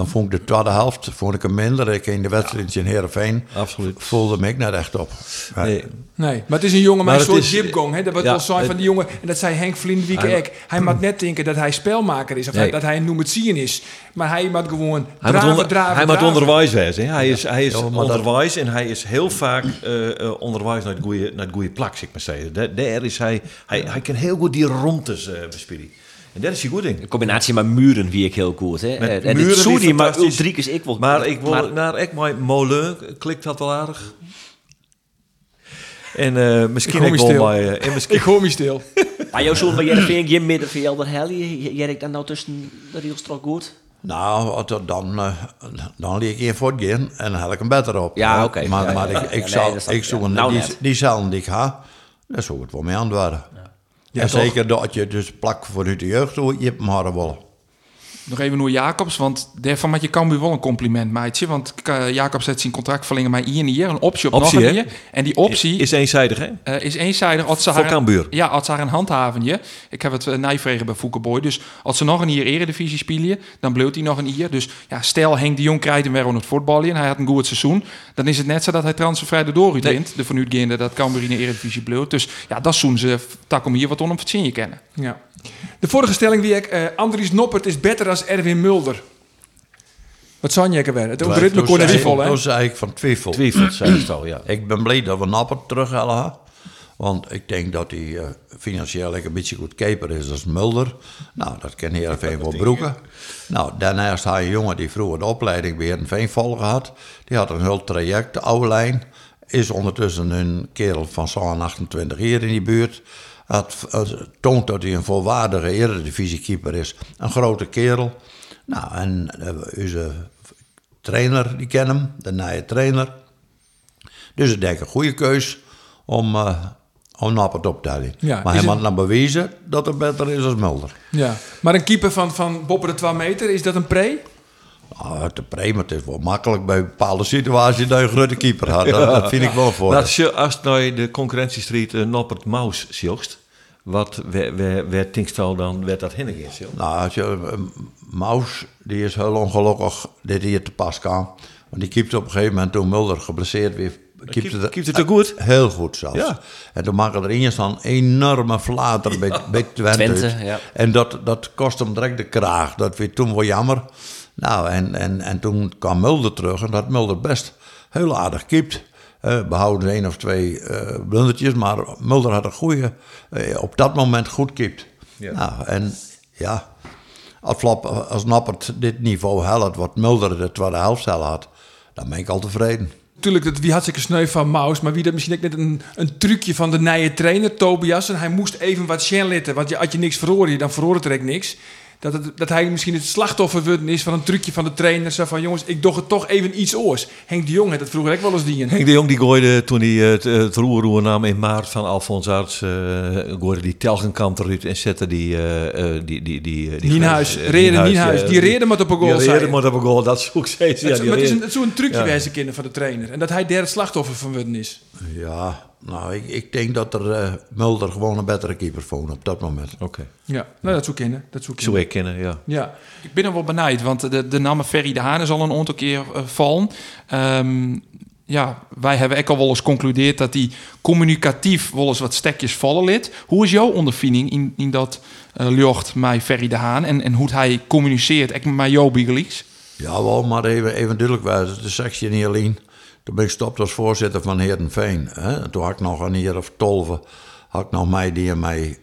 dan vond ik de tweede helft vond ik hem minder. Ik in de wedstrijd in Heerenveen Absoluut. voelde me ik net echt op. Nee, Nee, maar het is een jongen met Maar een soort is- jipgong. Hè? Dat wordt ja, wel zijn van die jongen. En dat zei Henk Vlinderwiek Hij- ook. Hij mag net denken dat hij spelmaker is. Of Nee. dat hij een noem het zien is. Maar hij moet gewoon Hij draven, moet, onder, draven, hij moet draven. onderwijs wezen. hè. Hij is, hij is Ja, maar dat- onderwijs en hij is heel vaak eh, eh, onderwijs naar het goede, naar het goede plak, zeg maar zeggen. Daar, daar is hij, hij, hij kan heel goed die eh bespelen. En daar is hij goed in. In combinatie met muren wie ik heel goed. Hè. Met Eh, en muren Soedi, maar. Ulrikes ik wel. Maar ik wil maar- naar ik mijn Molen klikt dat wel aardig. En eh, misschien Ik ik wel bij eh, en misschien Ik hoor me stil. Maar jouw zoon van middenvelder, Helly, jij ik dan nou tussen de rielstrok goed? Nou, dan, dan leer ik je voortgaan en dan haal ik hem beter op. Ja, oké. Maar, Ja, maar ja, ik, ja. ik, Nee, zal, dat ik ik, zoek ja. een- Nou die, die cellen die ik ga, daar zou het wel mee antwoorden. Ja, en toch? zeker dat je dus plak vanuit de jeugd je hebt hem harder willen. Nog even naar Jacobs, want daarvan maak je Cambuur wel een compliment, meidje. Want eh, Jacobs heeft zijn contract verlengen met één jaar, een optie op Optie, nog een. En die optie is eenzijdig, hè? eh, is eenzijdig. Als ze Voor haar, Cambuur. Ja, als ze haar een handhaven je. Ik heb het uh, nijvregen bij Foukeboy. Dus als ze nog een jaar eredivisie spelen, dan bleef hij nog een jaar. Dus ja, stel Henk de Jong krijgt hem weer aan het voetballen en hij had een goed seizoen. Dan is het net zo dat hij transfervrij de door Nee. wint. De vanuitgaande dat Cambuur in de eredivisie bleef. Dus ja, dat zoen ze tak om hier wat on om je kennen. Ja. De vorige stelling wie ik, eh Andries Noppert is beter als Erwin Mulder. Wat zou je weer? Het ritme kon vol, hè? Toen zei ik van twijfel. Twijfelt, zei het al, ja. Ik ben blij dat we Napper terug hebben. Want ik denk dat hij eh, financieel een beetje goedkoper is als Mulder. Nou, dat kan Heerenveen wel broeken. Nou, daarnaast had je een jongen die vroeger de opleiding bij Heerenveen volgen had. Die had een heel traject, de oude lijn. Is ondertussen een kerel van zo'n 28 jaar in die buurt. Had, eh, toont dat hij een volwaardige eredivisiekeeper is. Een grote kerel. Nou, en eh, onze trainer, die kennen hem, de nieuwe trainer. Dus ik denk een goede keus om, eh om Nappert op te. Ja, maar hij het- moet nou bewijzen dat het beter is als Mulder. Ja. Maar een keeper van, van boven de 2 meter, is dat een pre? Ah, te prima, het is wel makkelijk bij bepaalde situaties dat je een grote keeper had. Dat, dat vind ik wel voor. Als je als je naar de concurrentiestrijd uh, Noppert Maus zocht, wat waar, waar, waar denkst je al dan werd dat is? Nou, als je, eh, Maus, die is heel ongelukkig dit hier te pas kwam. Want die keepte op een gegeven moment toen Mulder geblesseerd weer. keepte keep- keepte het ook goed? Heel goed zelfs. Ja. En toen maakte er eerst een enorme flater bij, bij Twente. Twente, uit. ja. En dat, dat kost hem direct de kraag. Dat vind ik toen wel jammer. Nou, en, en, en toen kwam Mulder terug en dat Mulder best heel aardig keept. Eh behouden één of twee eh blundertjes, maar Mulder had een goede, eh, op dat moment goed keept. Ja. Nou, en ja, als, Flap, als Nappert dit niveau haalt, wat Mulder de tweede helft had, dan ben ik al tevreden. Natuurlijk, dat, wie had zich een sneu van Maus, maar wie dat misschien ook net een, een trucje van de nieuwe trainer, Tobias. En hij moest even wat Shen litten, want je, als je niks verhoorde, dan verhoor het er ook niks. Dat, het, dat hij misschien het slachtoffer wordt is van een trucje van de trainer. Zo van, jongens, ik doe het toch even iets oors. Henk de Jong had het vroeger ook wel eens die. Henk de Jong die gooide toen hij het, het roerroer nam in maart van Alfons Arts, eh gooide die telgenkant eruit en zette die... eh, eh, die, die, die, die Nienhuis, eh, Reden Nienhuis, die reden moet op een goal Die reden moet op een goal, dat zoek steeds. Ja, het, maar het is zo'n trucje Ja. wijze kinderen van de trainer. En dat hij het slachtoffer van worden is. Ja, nou, ik, ik denk dat er eh, Mulder gewoon een betere keeper vond op dat moment. Oké, Ja, nou, dat zoek kennen. Dat zoek zo ik kennen, ja. Ja, Ik ben er wel benijd, want de, de naam Ferry de Haan is al een aantal keer eh, vallen. Ehm, ja, wij hebben ook al wel eens geconcludeerd dat hij communicatief wel eens wat stekjes vallen liet. Hoe is jouw ondervinding in, in dat eh lucht met Ferry de Haan en, en hoe hij communiceert ook met jou Bigelies? Ja, wel, maar even, even duidelijk wijzen. De sectie niet alleen. Toen ben ik gestopt als voorzitter van Heerenveen. Hè. En Toen had ik nog een jaar of tolve, had ik nog mij die mijn,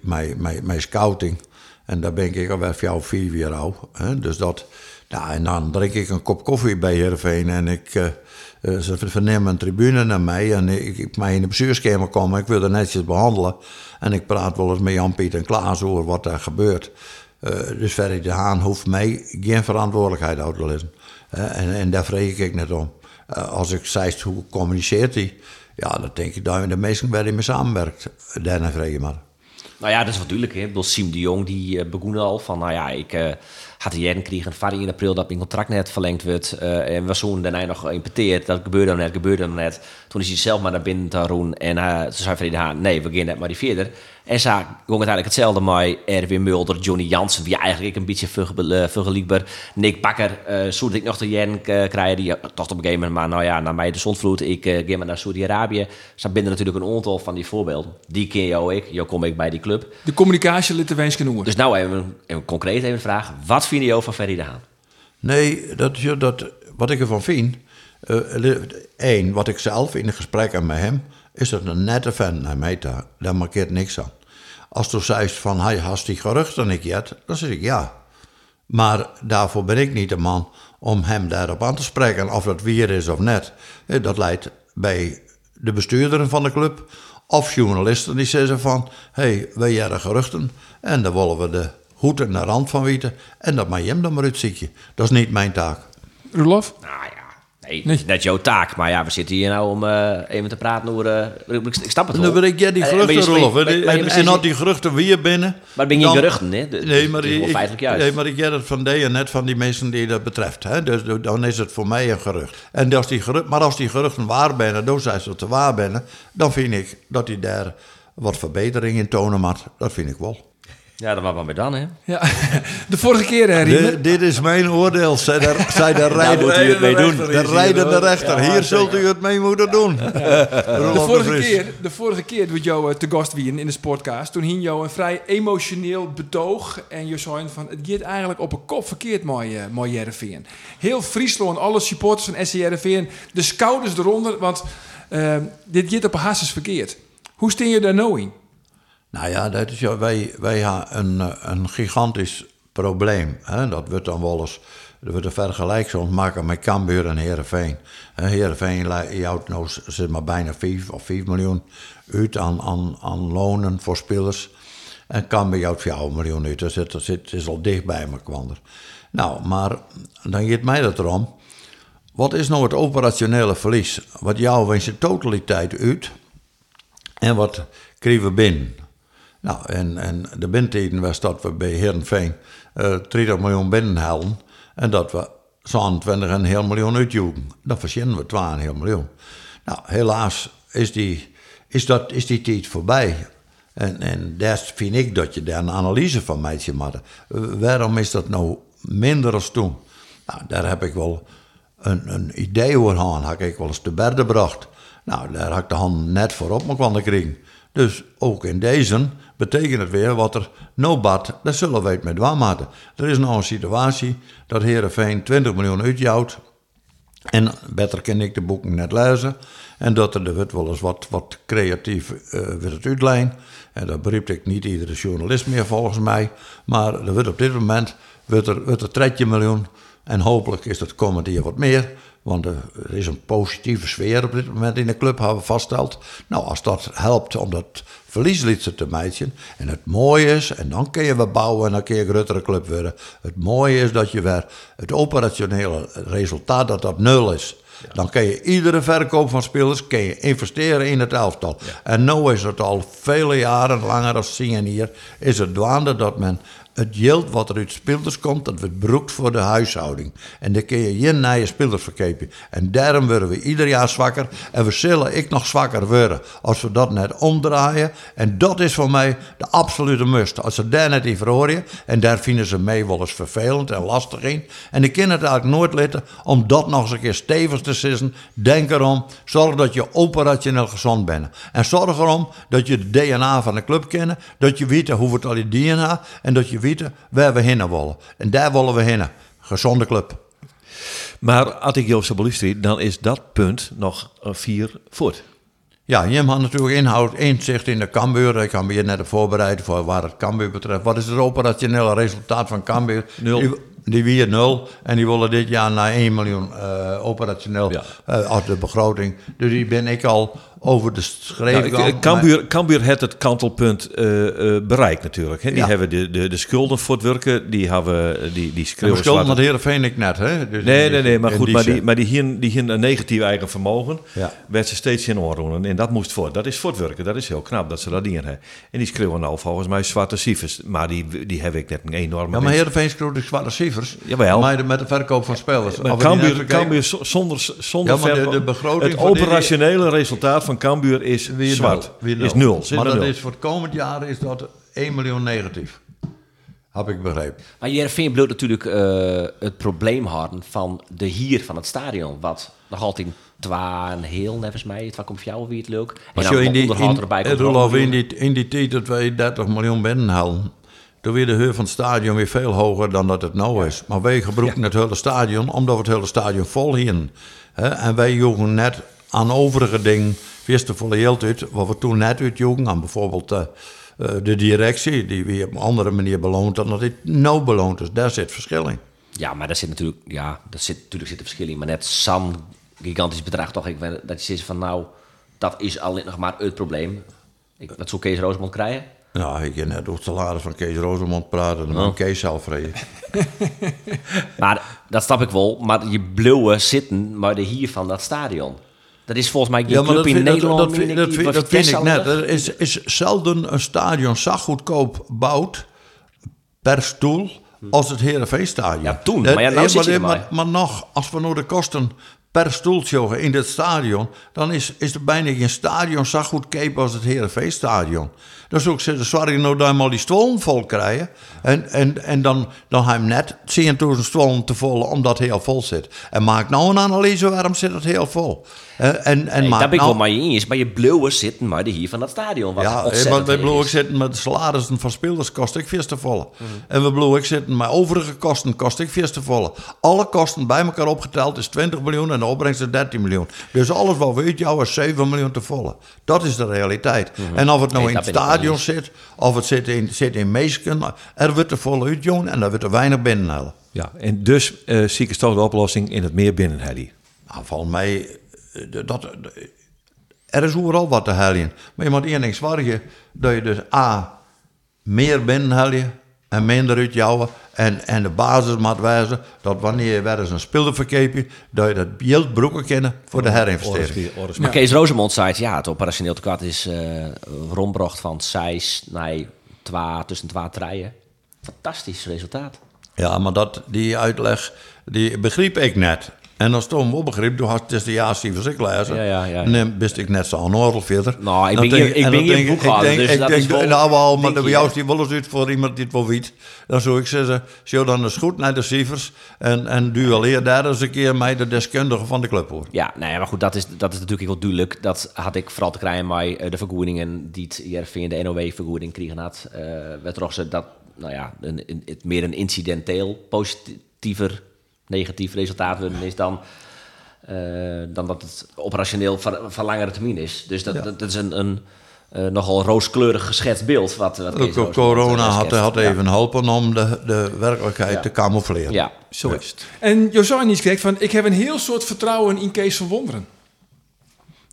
mijn, scouting. En daar ben ik alweer jou vier jaar oud. Hè. Dus dat, nou, en dan drink ik een kop koffie bij Heerenveen en ik... eh, ze vernemen een tribune naar mij en ik, ik mij in de bestuurskamer komen. Ik wil er netjes behandelen. En ik praat wel eens met Jan-Piet en Klaas over wat er gebeurt. Eh, dus Ferry de Haan hoeft mij geen verantwoordelijkheid uit te. Eh, en, en daar vreeg ik net om. Eh, als ik zei, hoe communiceert hij? Ja, dan denk ik dat de meesten waar hij samenwerkt. Daarna maar. Nou ja, dat is natuurlijk. Hè. Ik bedoel, Siem de Jong die eh, begon al van, nou ja, ik, eh, had de jaren in april dat mijn contract net verlengd werd. eh, en we zoen daarna nog impeteerd. Dat gebeurde dan net, gebeurde dan net. Toen is hij zelf maar naar binnen te roen. En toen zei Haan, nee, we gaan net maar die verder. En ging uiteindelijk hetzelfde met Erwin Mulder, Johnny Jansen, die eigenlijk een beetje verge- eh, vergelijkbaar. Nick Bakker, eh zoet ik nog de jaren eh, krijgen, die toch op een gegeven moment, maar nou ja, naar mij de zondvloed, ik eh, ga maar naar Saudi-Arabië. Zo binnen natuurlijk een aantal van die voorbeelden. Die ken jou ik, jou kom ik bij die club. De communicatie wens genoeg. Dus nou even, even concreet even een vraag. Wat vind je van Ferry de Haan? Nee, dat, is- dat, wat ik ervan vind. Eén, wat ik zelf in de gesprekken met hem. is dat een nette vent naar mij. Daar markeert niks aan. Als du zegt van hij hast die geruchten ik jet, dan zeg ik ja. Maar daarvoor ben ik niet de man om hem daarop aan te spreken of dat weer is of net. Eh, Dat leidt bij de bestuurderen van de club of journalisten die zeggen van... hé, hey, wij hebben geruchten en daar willen we de hoed en de rand van weten... en dat mag je hem dan maar uitzieken. Dat is niet mijn taak. Roelof? Nou ja, nee, Nee. net jouw taak. Maar ja, we zitten hier nou om eh, even te praten over... eh, ik, ik snap het wel. dan wil ik ja, die Eh, je geruchten, Rolf. je En, had die geruchten weer binnen... Maar ben dan- geruchten, hè? De- Nee, maar ik, feitelijk juist. nee, maar ik heb het van die en net van die mensen die dat betreft. Hè? Dus dan is het voor mij een gerucht. En als die gerucht, maar als die geruchten waar zijn, dan zijn ze te waar dan vind ik dat hij daar wat verbetering in tonen moet. Dat vind ik wel. Ja, dat was maar bij dan, hè? Ja. De vorige keer, hè, Riemer? Dit, is mijn oordeel, zei de, zei de rijder. moet u het mee doen. De rijdende rechter. Hier zult u het mee moeten doen. De vorige, keer, de vorige keer doet jou eh, te gast wien in de sportcast. Toen hing jou een vrij emotioneel betoog. En je zei van, het gaat eigenlijk op een kop verkeerd, mooi, uh, mooi Jereveen. Heel Friesland, alle supporters van SC Jereveen, de schouders eronder. Want eh, dit gaat op een hasses verkeerd. Hoe steen je daar nou in? Nou ja, dat is, ja, wij, wij hebben een, eh, een gigantisch probleem. Hè? Dat wordt dan wel eens dat wordt een vergelijk maken met Cambuur en Heerenveen le- houdt nou zeg maar bijna 5 of 5 miljoen uit aan, aan, aan lonen voor spelers. En Cambuur houdt 4 miljoen uit. Dus het, het, het is al dicht bij kwander. Nou, maar dan gaat mij dat erom. Wat is nou het operationele verlies? Wat jou in zijn totaliteit uit en wat kregen we binnen? Nou, en, en de bindtijden was dat we bij Heerenveen eh 30 miljoen binnenhalen en dat we zo'n 20 en een heel miljoen uitjoegen. Dan verzinnen we 12 miljoen. Nou, helaas is die, is dat, is die tijd voorbij. En, en daar vind ik dat je daar een analyse van maakt. Maar waarom is dat nou minder als toen? Nou, daar heb ik wel een, een idee over gehad. Had ik wel eens te berden gebracht. Nou, daar had ik de hand net voor op me kwam kriegen. Dus ook in deze betekent het weer wat er nou bad, dat zullen we het met waar maken. Er is nou een situatie dat Heerenveen 20 miljoen uitjouwt. En beter ken ik de boeken net lezen. En dat er, er wordt wel eens wat, wat creatief eh wordt het uitlijn. En dat beriep ik niet iedere journalist meer volgens mij. Maar er wordt op dit moment wordt er, wordt er 13 miljoen. En hopelijk is dat komend jaar wat meer. Want er is een positieve sfeer op dit moment in de club, hebben we vaststeld. Nou, als dat helpt om dat verlieslied te meiden. En het mooie is, en dan kun je weer bouwen en dan kun je een grotere club worden. Het mooie is dat je weer het operationele resultaat, dat dat nul is. Dan kun je iedere verkoop van spelers kun je investeren in het elftal. En nu is het al vele jaren, langer dan zien hier, is het dwaande dat men het geld wat er uit spelers komt, dat wordt broekt voor de huishouding. En dan kun je geen nieuwe spelers verkopen. En daarom worden we ieder jaar zwakker. En we zullen ik nog zwakker worden als we dat net omdraaien. En dat is voor mij de absolute must. Als ze daar net in verhoren, en daar vinden ze mij wel eens vervelend en lastig in. En ik kan het eigenlijk nooit letten om dat nog eens een keer stevig te sissen. Denk erom, zorg dat je operationeel gezond bent. En zorg erom dat je de DNA van de club kennen. Dat je weet hoe het al die DNA en dat je waar we heen willen. En daar willen we heen. Gezonde club. Maar als ik Joost beluister, dan is dat punt nog een vier voort. Ja, Jim had natuurlijk inhoud, inzicht in de Cambuur. Ik kan me hier net voorbereiden voor waar het Cambuur betreft. Wat is het operationele resultaat van Cambuur? Nul. Die, die weer nul. En die willen dit jaar naar 1 miljoen eh, operationeel Ja. eh, uit de begroting. Dus die ben ik al over de Nou, schreefkant. ik- Cambuur, Cambuur heeft het kantelpunt eh, bereikt natuurlijk. Hè. Die Ja. hebben de, de, de schulden voor het werken, die hebben die, die schreeuwen schulden zwart- met Heerenveen ik net, hè? Dus Nee, nee, nee, maar goed, maar die, maar die hier, die hier een negatief eigen vermogen, Ja. werd ze steeds in oorroenen. En dat moest voor. Dat is voor het werken, dat is heel knap dat ze dat dingen hebben. En die schreeuwen nou volgens mij zwarte cijfers, maar die, die heb ik net een enorme Ja, maar. Heerenveen schreeuwt de zwarte cijfers. Jawel. Maar met de verkoop van spelers. Maar Cambuur, zonder, zonder Ja, maar de- de begroting het die- operationele resultaat van Cambuur is Weer zwart. nul, weer Is nul. Zit Maar dat nul. is voor het komend jaar is dat 1 miljoen negatief. Heb ik begrepen. Maar Jereveen bloot natuurlijk eh, het probleem hadden van de hier van het stadion. Wat nog altijd twa een heel, volgens mij. Het komt voor jou weer het leuk. En Als dan je in die, in, erbij komt. In die, in die tijd dat wij 30 miljoen binnenhalen, weer de huur van het stadion weer veel hoger dan dat het nou is. Maar wij gebruiken het hele stadion omdat we het hele stadion vol. Hè, En wij joegen net aan overige dingen, wisten volle heel uit, wat we toen net uitjoegen, aan bijvoorbeeld eh, eh, de directie, die weer op een andere manier beloont dan dat dit nou beloont. Dus daar zit verschil in. Ja, maar daar zit natuurlijk, ja, dat zit, natuurlijk zit een verschil in. Maar net zo'n gigantisch bedrag toch, ik, dat je zegt van nou, dat is alleen nog maar het probleem. Ik, wat zou Kees Roosmond krijgen? Nou, ik heb net over het salaris van Kees Rosemond praten, dan Oh. moet Kees zelf reden. Maar dat snap ik wel. Maar je blauwe zitten, maar de hier van dat stadion. Dat is volgens mij geen club in vind- Nederland. Dat, vind, dat, die- vind, wat dat vind ik net. Er is, is zelden een stadion zo goedkoop bouwd per stoel als het Heerenveenstadion. Ja, toen, maar ja, nou zit je maar, erbij. maar, nog, als we nou de kosten per stoeltje in dit stadion, dan is, is er bijna geen stadion zo goedkoop als het Heerenveenstadion. Dus ook ze zorgen nou dat we al die stoelen vol krijgen. En, en, en dan, dan hebben we net 10.000 stoelen te vol omdat het heel vol zit. En maak nou een analyse waarom zit het heel vol. Eh, en, en Nee, maak daar ben ik nou, wel mee eens. Maar je blauwe zitten, maar de hier van dat stadion. Wat ja, eh, bedoel, ik is. zitten met de salarissen van spelers kost ik vies te volle. En we ik zitten met overige kosten kost ik vies te volle. Alle kosten bij elkaar opgeteld is 20 miljoen en de opbrengst is 13 miljoen. Dus alles wat we uitjouwen is 7 miljoen te volle. Dat is de realiteit. En of het nou Nee, in het ik mee stadion zit, of het zit in, zit in Meesken, er wordt er volle uitjoen en daar wordt er weinig binnenhalen. Ja, en dus eh zie ik een toch de oplossing in het meer binnen, Hedy. Nou, volgens mij, eh, dat, er is overal wat te halen. Maar je moet één ding zorgen, dat je dus A, meer binnenhalen en minder uitjouwen. En, en de basis moet wijzen dat wanneer je weer eens een speler verkeep, dat je dat beeld broeken kennen voor de herinvestering. Maar Kees Rosemond zei het, ja, het operationeel tekort is eh rondbracht van 6 naar 2, tussen 2 treien. Fantastisch resultaat. Ja, maar dat, die uitleg, die begreep ik net. En als Tom wel begreep, toen had het de jaarcijfers ik lezen. Ja, ja, ja. En dan wist ik net zo'n oordeel verder. Nou, ik Dan ben hier- ik en ben dan hier denk- boekhouder, dus ik dat denk, is wel- Nou, wel, maar je, jou hè? die wel eens uit voor iemand die het wel weet. Dan zou ik zeggen, zo dan eens goed naar de cijfers. En, en duelleer daar eens een keer met de deskundige van de club hoor. Ja, nou ja, maar goed, dat is, dat is natuurlijk wel duidelijk. Dat had ik vooral te krijgen bij eh, de vergoedingen die het IRV de NOW-vergoeding kregen had. eh werd dat, nou ja, een, een- het meer een incidenteel positiever negatief resultaat worden is dan, eh, dan dat het operationeel van, van langere termijn is. Dus dat, dat, dat is een, een eh, nogal rooskleurig geschetst beeld. Wat, wat Ook corona had, had Ja. even helpen om de, de werkelijkheid Ja. te camoufleren. Ja, Zo is het. En Josani's kreeg van, ik heb een heel soort vertrouwen in Kees van Wonderen.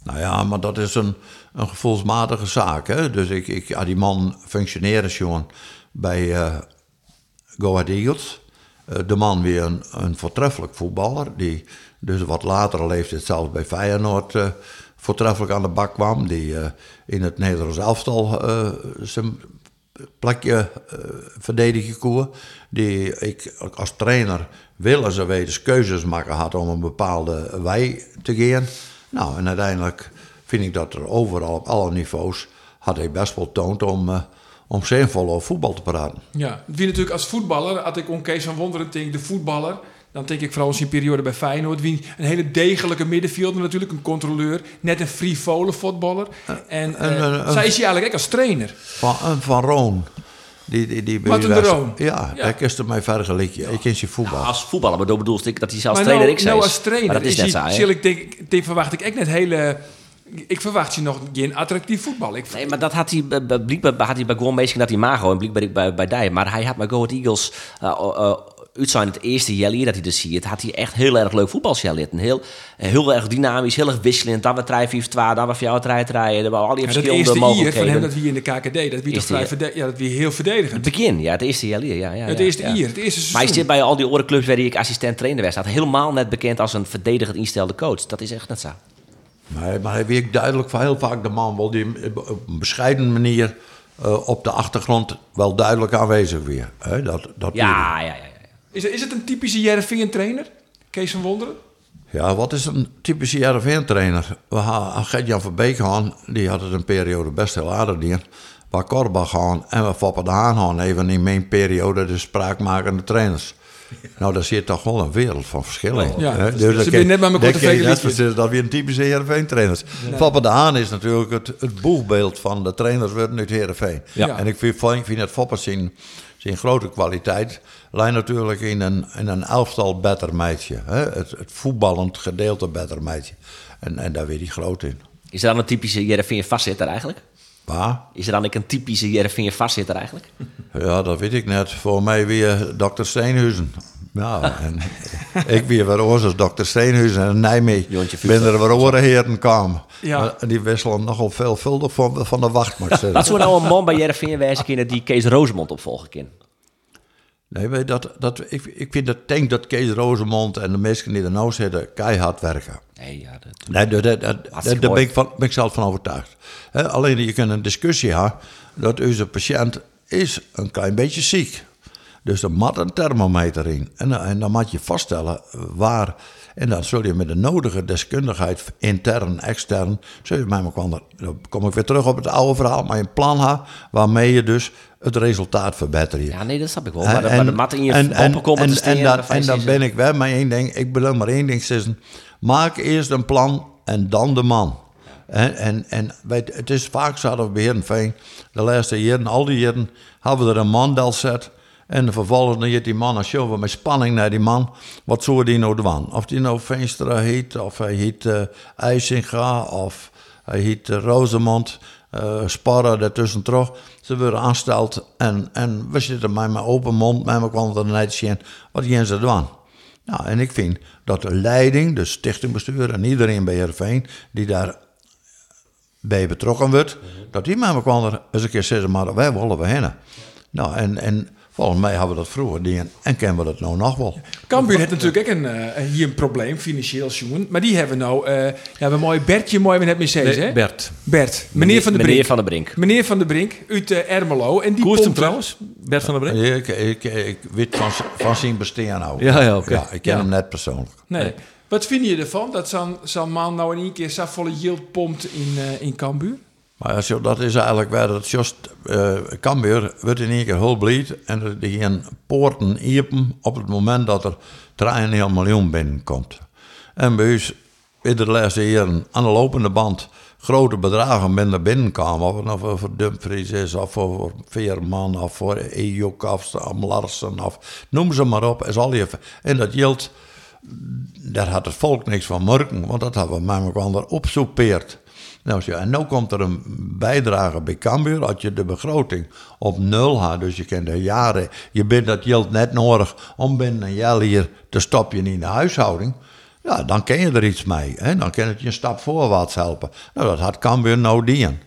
Nou ja, maar dat is een, een gevoelsmatige zaak. Hè? Dus ik, ik ja, die man functioneerde gewoon bij eh Go Ahead Eagles. Eh, de man weer een, een voortreffelijk voetballer. Die dus wat latere leeftijd zelfs bij Feyenoord eh, voortreffelijk aan de bak kwam. Die eh, in het Nederlands elftal zijn plekje verdedigen kon. Die ik als trainer willen ze weten keuzes maken had om een bepaalde wij te gaan. Nou, en uiteindelijk vind ik dat er overal op alle niveaus had hij best wel toont om, om zinvol over voetbal te praten. Ja, wie natuurlijk als voetballer, als ik om Kees van Wonderen denk, de voetballer, dan denk ik vooral in zijn periode bij Feyenoord. Wie een hele degelijke middenvelder natuurlijk, een controleur, net een frivole voetballer. En en, eh, eh, zij is hij eigenlijk ook als trainer. Van, en van Roon. Die, die, die Martin de was- Roon. Ja, Ja. daar kist er mij vergelijken. Ik ken je voetbal. als voetballer, maar dat bedoel ik dat hij zelfs maar trainer nou, ik nou zei. als trainer, Maar dat is net zal ik denk, denk, verwacht ik echt net hele... Ik verwacht je nog geen attractief voetbal. Ik, Nee, maar dat had hij, bij- bij- blijkbaar had hij bij Gewoon Meesken dat hij mago en blijkbaar bij, bij Dij. Maar hij had bij Go Ahead Eagles, eh, eh, uit zijn het eerste jaar dat hij er ziet, had hij echt heel erg leuk voetbalspel litten. Heel, heel erg dynamisch, heel erg wisselend. Dan we 3 4 2 dan we voor jou 3 rijden. Er waren al die Ja, verschillende eerste hier van mogelijkheden. hem dat wie in de KKD, dat wie toch Eerste vrij jaar. verde- ja, dat wie heel Het verdedigend. begin, ja, het eerste jaar ja. ja Het eerste ja. hier, het eerste Maar is seizoen. dit bij al die andere clubs waar ik assistent trainer was, staat helemaal net bekend als een verdedigend instelde coach. Dat is echt net zo. Maar, maar hij werkt duidelijk voor heel vaak de man wel die op een bescheiden manier eh, op de achtergrond wel duidelijk aanwezig weer. Hè? Dat, dat Ja, ja, ja. ja. Is, het- is het een typische Jereveen trainer? Kees van Wonderen? Ja, wat is een typische JRV-trainer? We hadden Gert-Jan van Beek gehad, die had het een periode best heel aardig neer. Waar Korbach gaan en we Foppe de Haan gaan, even in mijn periode de spraakmakende trainers. Nou, daar zit toch wel een wereld van verschil in. Ja, hè? ze dat kun- net dat je tevreden net liedjes. verzinnen Dat weer een typische Heerenveen-trainers. Foppe de Haan is natuurlijk het, het boegbeeld van de trainers worden uit Heerenveen. Ja. En ik vind, ik vind het Foppe zijn, zijn grote kwaliteit... lijkt natuurlijk in een, in een elftal better meidje. Hè? Het, het voetballend gedeelte better meidje. En, en daar weet hij groot in. Is er dan een typische Jereveen vastzitter eigenlijk? Waar? Is er dan ook een typische Jereveen vastzitter eigenlijk? Ja, dat weet ik net. Voor mij weer dokter Steenhuizen. Ja, en ik weer weer oors als dokter Steenhuizen en Nijmegen. Binnen er weer orenheren kwamen. Ja. Maar die wisselen nogal veelvuldig van, van de wacht. Wat zou nou een man bij Jereveen wijzen kunnen die Kees Rosemond opvolgen kan? Nee, dat, dat, ik, ik vind dat, denk dat Kees Rozemond en de mensen die er nou zitten keihard werken. Nee, ja, dat... Nee, daar, daar, daar, ben, ik van, ben ik zelf van overtuigd. Hè, alleen je kunt een discussie hebben dat onze patiënt is een klein beetje ziek. Dus er moet een thermometer in. En, dan- en dan moet je vaststellen waar. En dan zul je met de nodige deskundigheid, intern, extern, zul je met elkaar, dan kom ik weer terug op het oude verhaal, maar een plan hebben waarmee je dus het resultaat verbetert. Ja, nee, dat snap ik wel. Maar de, maar de in je en, komen en, te en, steken. dat- en dan ben ik wel met één ding. Ik wil maar één ding zeggen. Maak eerst een plan en dan de man. En, en, en het is vaak zo dat we bij de laatste jaren, al die jaren, hebben we er een mandel zet. En vervolgens dan die man, als je met spanning naar die man, wat zou die nou doen? Of die nou Veenstra heet, of hij heet eh IJsinga, of hij heet uh, Rosemond, eh Sparren daartussen terug. Ze worden aansteld en, en we zitten met mijn open mond, met elkaar er net zien wat gaan ze doen. Nou, en ik vind dat de leiding, de stichtingbestuur en iedereen bij Heerenveen die daar bij betrokken wordt, dat die met elkaar eens een keer zeggen, maar wij willen we heen. Nou, en, en volgens mij hebben we dat vroeger gedaan en kennen we dat nou nog wel. Cambuur heeft natuurlijk ook een, eh, hier een probleem, financieel jongen. Maar die hebben nou, eh ja, we mooi Bertje, mooi met het Mercedes, hè? Bert. Bert, meneer van der Brink. Meneer van der Brink. Meneer van der Brink uit eh, Ermelo. En die Koerst hem trouwens? Bert van der Brink? Ik, ik, ik weet van, van zijn bestaan nou. Ja, ja, oké. Ja, ik ken Ja. hem net persoonlijk. Nee. Wat vind je ervan dat zo'n zo'n man nou in één keer zo'n volle yield pompt in, eh in Cambuur? Maar je- dat is eigenlijk waar het just uh, Cambuur wordt in één keer heel blied en er gaan poorten iepen op het moment dat er 3,5 miljoen binnenkomt. En bij ons in de laatste jaren aan de lopende band grote bedragen minder binnenkwamen. Of het nou voor, Dumfries is, of voor, Veerman, of voor Ejuk, of Larsen, of noem ze maar op. Is al en dat yield, daar had het volk niks van merken, want dat hebben we met elkaar opsoepeerd. Nou, en nu komt er een bijdrage bij Cambuur. Als je de begroting op nul had, dus je kent de jaren, je bent dat geld net nodig om binnen een jaar hier te stoppen in de huishouding. Ja, dan ken je er iets mee. Hè? Dan kan het je een stap voorwaarts helpen. Nou, dat had Cambuur nou dien.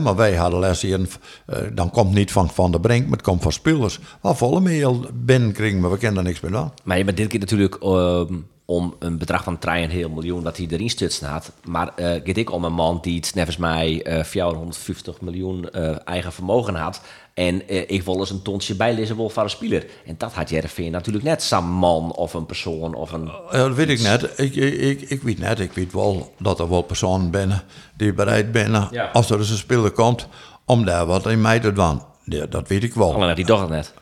Maar wij hadden les hier, eh, dan komt niet van Van der Brink, maar het komt van spelers. Waar volle mail binnenkringen, maar we kennen er niks meer aan. Maar je bent dit keer natuurlijk ehm, om een bedrag van 3,5 miljoen dat hij erin stut staat. Maar eh gaat ik om een man die het nevens mij eh 450 miljoen eh, eigen vermogen had. En eh, ik wil eens een tonsje bijlezen wil van een speler. En dat had Jereveen natuurlijk net. Zo'n man of een persoon of een... Ja, dat weet ik net. Ik, ik, ik, ik weet net. Ik weet wel dat er wel personen binnen die bereid zijn, Ja. als er eens een speler komt, om daar wat in mij te doen. Ja, dat weet ik wel. Alleen die toch het net.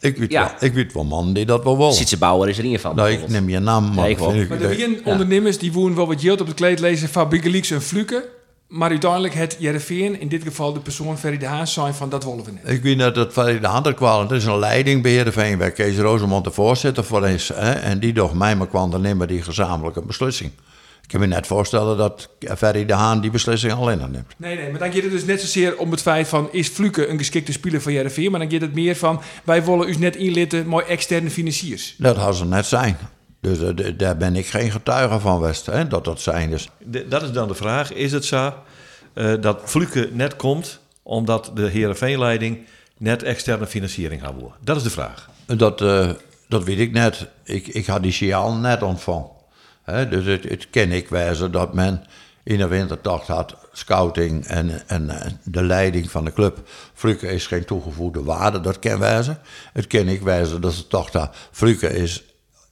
Ik weet, Ja. wel, ik weet wel man die dat wel wil. Sietse Bauer is er in ieder geval. Nou, ik neem je naam, maar, Ja, ik wel. Maar er waren ondernemers die wonen wel wat geld op het kleed lezen van en Fluke. Maar uiteindelijk het Jereveen, in dit geval de persoon Ferry de Haas, zijn van dat willen we net. Ik weet net dat van de andere kwalen. Het is een leiding bij Heerenveen, waar Kees Rosemond de voorzitter voor is. Hè, en die door mij maar kwam dan nemen die gezamenlijke beslissing. Ik kan me net voorstellen dat Ferry de Haan die beslissing alleen neemt. Nee, nee, maar dan gaat het dus net zozeer om het feit van... is Fluke een geschikte speler van JRV? Maar dan gaat het meer van... wij willen u net inlitten mooi externe financiers. Dat had ze net zijn. Dus eh, daar ben ik geen getuige van West, hè, dat dat zijn is. De- dat is dan de vraag. Is het zo eh, dat Fluke net komt omdat de Heerenveen-leiding net externe financiering gaat worden? Dat is de vraag. Dat, eh, dat weet ik net. Ik, ik had die signaal net ontvangen. Hè, dus het, het ken ik wijzen dat men in de wintertocht had scouting en, en de leiding van de club. Fluke is geen toegevoegde waarde, dat ken wijzen. Het ken ik wijzen dat ze toch dat Fluke is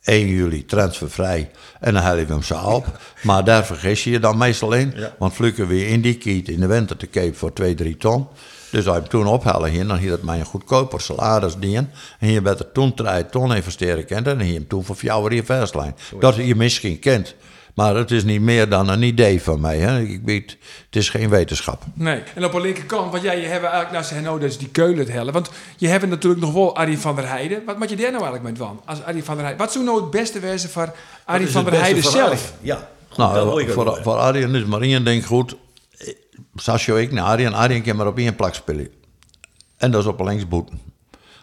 1 juli transfervrij en dan hel je hem zo op. Maar daar vergis je je dan meestal in. Want Fluke weer in die kiet in de winter te Cape voor 2, 3 ton. Dus als je hem toen ophalen hier, dan hier dat mij een goedkoper salaris dien. En je bent er toen 3 ton investeren kent en hier hem toen voor jou in. Dat je misschien kent. Maar het is niet meer dan een idee van mij. Hè. Ik weet, het is geen wetenschap. Nee. En op de linkerkant, wat jij je hebben eigenlijk naast Henno, dat is die Keulen het hellen. Want je hebt natuurlijk nog wel Arie van der Heijden. Wat moet je daar nou eigenlijk mee van? Als Arie van der Heijden. Wat zou nou het beste wezen voor Arie van der Heijden zelf? Ja. Goed, Nou, voor, voor Arjen is maar één ding goed. Sascho ik naar Arjen. Arjen kan maar op één plak spelen. En dat is op linksboeten.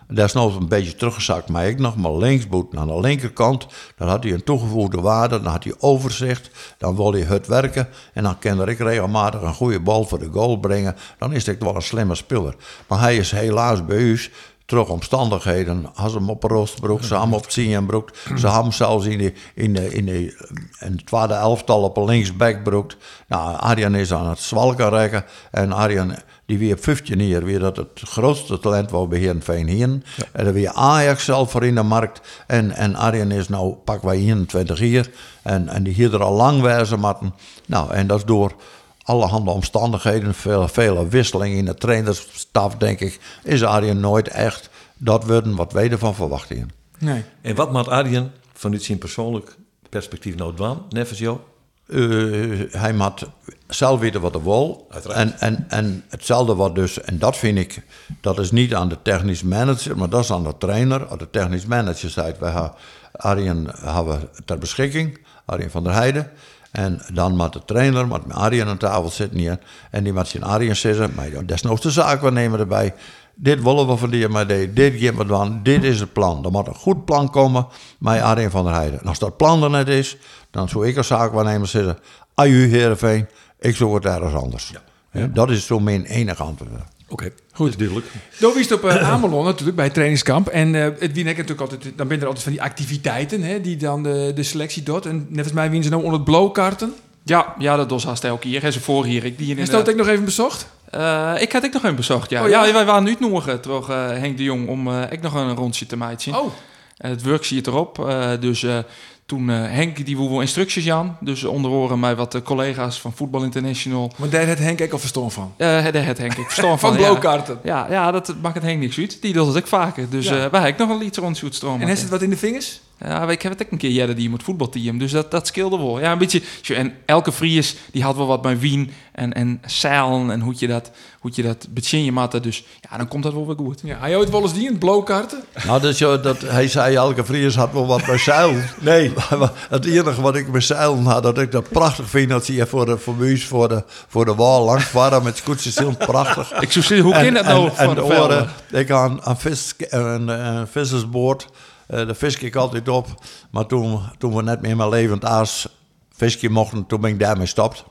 Nog een beetje teruggezakt, maar ik nog maar linksboeten. Aan de linkerkant, dan had hij een toegevoegde waarde, dan had hij overzicht, dan wil hij het werken. En dan kan ik regelmatig een goede bal voor de goal brengen. Dan is hij wel een slimme speler. Maar hij is helaas bij u terug omstandigheden. Als hem op roostbroek, ze hem op het Zienbroek. Ze hebben zelfs in de, in de, in de, in het tweede elftal op een linksbackbroek. Nou, Arjen is aan het zwalken rekken. En Arjen, die weer 15 jaar, weer dat het grootste talent was bij Heerenveen hier. En dan weer Ajax zelf voor in de markt. En, en Arjen is nou, pak wij 21 jaar. En, en die hier er al lang wijzen matten. Nou, en dat is door allerhande omstandigheden, veel, vele wisselingen in de trainersstaf, denk ik, is Arjen nooit echt dat worden wat wij ervan verwachten. Nee. En wat maakt Arjen vanuit zijn persoonlijk perspectief nou doen, nevens Eh, hij moet zelf weten wat hij wil. En, en, en hetzelfde wat dus, en dat vind ik, dat is niet aan de technisch manager, maar dat is aan de trainer. Als de technisch manager zegt, wij hebben Arjen hebben ter beschikking, Arjen van der Heijden. En dan moet de trainer met Arjen aan tafel zitten hier. En die moet zijn Arjen zeggen, maar ja, desnoods de zaakwaarnemer erbij. Dit willen we van die maar dit, gaan we doen, dit is het plan. Er moet een goed plan komen met Arjen van der Heijden. En als dat plan er net is, dan zou ik als zaakwaarnemer zeggen... Aju Heerenveen, ik zoek het ergens anders. Ja, Dat is zo mijn enige antwoord. Oké, goed. Is duidelijk. Dan wist op uh, Amelon natuurlijk bij het trainingskamp. En eh, het wie natuurlijk altijd, dan ben er altijd van die activiteiten hè, die dan de, de selectie doet. En net als mij winnen ze nou onder het blauwkarten. Ja, ja, dat was haast elke keer. Hè, ze voor hier. Ik die in En dat ik nog even bezocht. Eh, ik had ik nog een bezocht, ja. Oh, ja? ja? wij waren nu nog terwijl eh, Henk de Jong om eh, ik nog een rondje te maken. Oh, En het werk zie je erop. Eh, dus eh, toen eh, Henk die woe instructies Jan. Dus onder oren mij wat eh, collega's van Voetbal International. maar daar had Henk ook al verstand van. Eh daar had Henk ik verstand Van van. ja. blauwkarten. Ja, ja, dat maakt het Henk niks uit. Die doet het ook vaker. Dus Ja. eh wij hebben nog een liedje rond. En heeft het wat in de vingers? Ja, ik heb het ook een keer jaren die moet voetbalteam. Dus dat, dat scheelde wel. Ja, een beetje. En elke Fries die had wel wat bij Wien en, en zeilen en hoe je dat, hoe je dat je matte. Dus ja, dan komt dat wel weer goed. Ja, hij ooit wel eens die in blauwkarten? Nou, dus, ja, dat, hij zei, elke Fries had wel wat met zeilen. Nee. het enige wat ik met zeilen had, dat ik dat prachtig vind, dat ze hier voor de, voor, muis, voor de, voor de wal langs waren met scootjes, heel prachtig. Ik zou zeggen, hoe kan dat nou en, van en de oren, ik aan een, vis, een, een vissersboord, eh daar vis ik altijd op. Maar toen, toen we net meer met levend aas visje mochten, toen ben ik daarmee gestopt.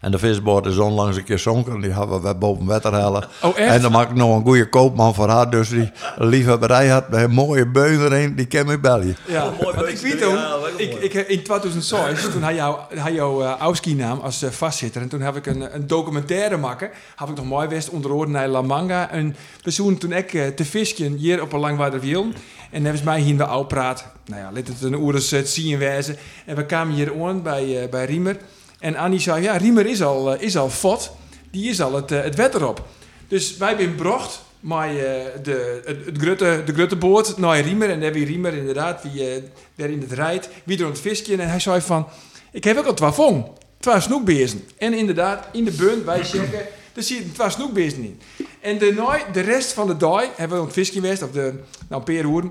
En de visboord is onlangs een keer zonken. Die hebben we boven water halen. Oh, echt? En dan maak ik nog een goede koopman voor haar. Dus die liefhebberij had bij een mooie beun erin. Die ken me België. Ja, Oh, mooi want ik weet toen, Ja, ik, ik, in 2006, toen had jouw had jou, uh, Auski-naam als eh, vastzitter. En toen heb ik een, een documentaire maken. Heb ik nog mooi west onder naar La Manga. En we zoen toen ik eh, te visken hier op een langwaarder wiel. En hebben ze mij hier in de oude praat. Nou ja, let het een oer het zien wijzen. En we kwamen hier aan bij, eh, bij Riemer. En Annie zei, ja, Riemer is al, eh, is al fot. Die is al het, eh, het wet erop. Dus wij zijn brocht maar eh, de, het, het grutte, de grutteboord naar Riemer. En daar hebben we Riemer inderdaad, wie eh, daar in het rijdt, wie er het visje. En hij zei van, ik heb ook al twee vong, twee snoekbezen. En inderdaad, in de bun, wij checken, er zitten twee snoekbezen in. En de, de rest van de dag hebben we het visje geweest, of de, nou,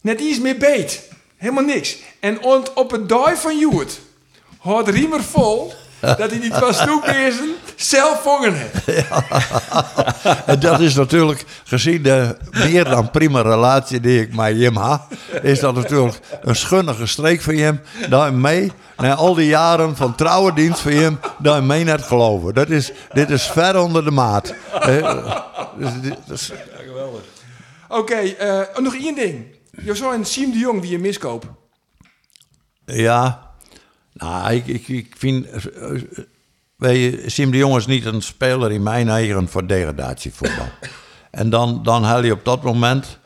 net iets meer beet. Helemaal niks. En ont, op het dag van Joert houdt Riemer vol dat hij niet van Snoekbeersen zelf vangen heeft. En dat is natuurlijk, gezien de meer dan prima relatie die ik met Jim heb, is dat natuurlijk een schunnige streek van hem. Dat hij mee, na al die jaren van trouwendienst van hem, dat hij mee net geloven. Dat is, dit is ver onder de maat. Eh, dus Oké, eh, nog één ding. Je zou een Siem de Jong wie je miskoop. Ja, nou, ik, ik, ik vind. eh, eh, Weet je, Sim de Jong is niet een speler in mijn eigen voor degradatievoetbal. En dan, dan haal je op dat moment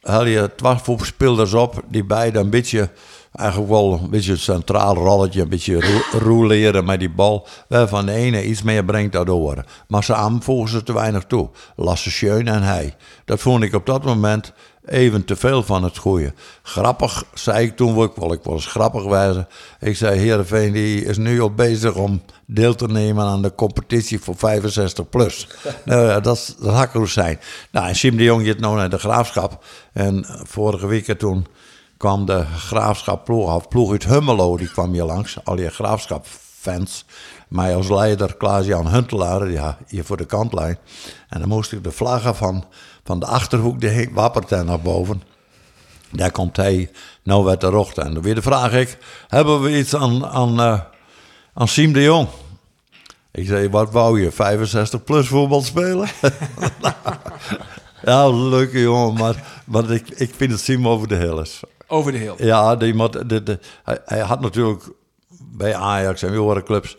haal je twaalf spelers op die beide een beetje, eigenlijk wel een beetje een centraal rolletje, een beetje roe- roeleren met die bal, waarvan de ene iets meer brengt daardoor. Maar samen voegen ze te weinig toe. Lasse Schöne en hij. Dat vond ik op dat moment even te veel van het goede. Grappig, zei ik toen, ik wel, ik was grappig wijzen. Ik zei, Heerenveen die is nu al bezig om deel te nemen aan de competitie voor 65 plus. nou ja, dat, is- dat ik zijn. Nou, en Sim de Jong gaat nou naar de Graafschap. En vorige week toen kwam de Graafschap ploeg, of ploeg uit Hummelo, die kwam hier langs. Al die Graafschap fans. Mij als leider Klaas-Jan Huntelaar, ja, hier voor de kantlijn. En dan moest ik de vlaggen van, van de Achterhoek, die wappert daar naar boven. Daar komt hij nou de rocht. En dan weer de vraag ik, hebben we iets aan, aan, eh, aan Siem de Jong? Ik zei, wat wou je, 65 plus voetbal spelen? ja, leuke jongen, maar, maar ik, ik vind het Siem over de hilles. Over de heel. Ja, die, moet- de, de, hij, hij had natuurlijk bij Ajax en andere clubs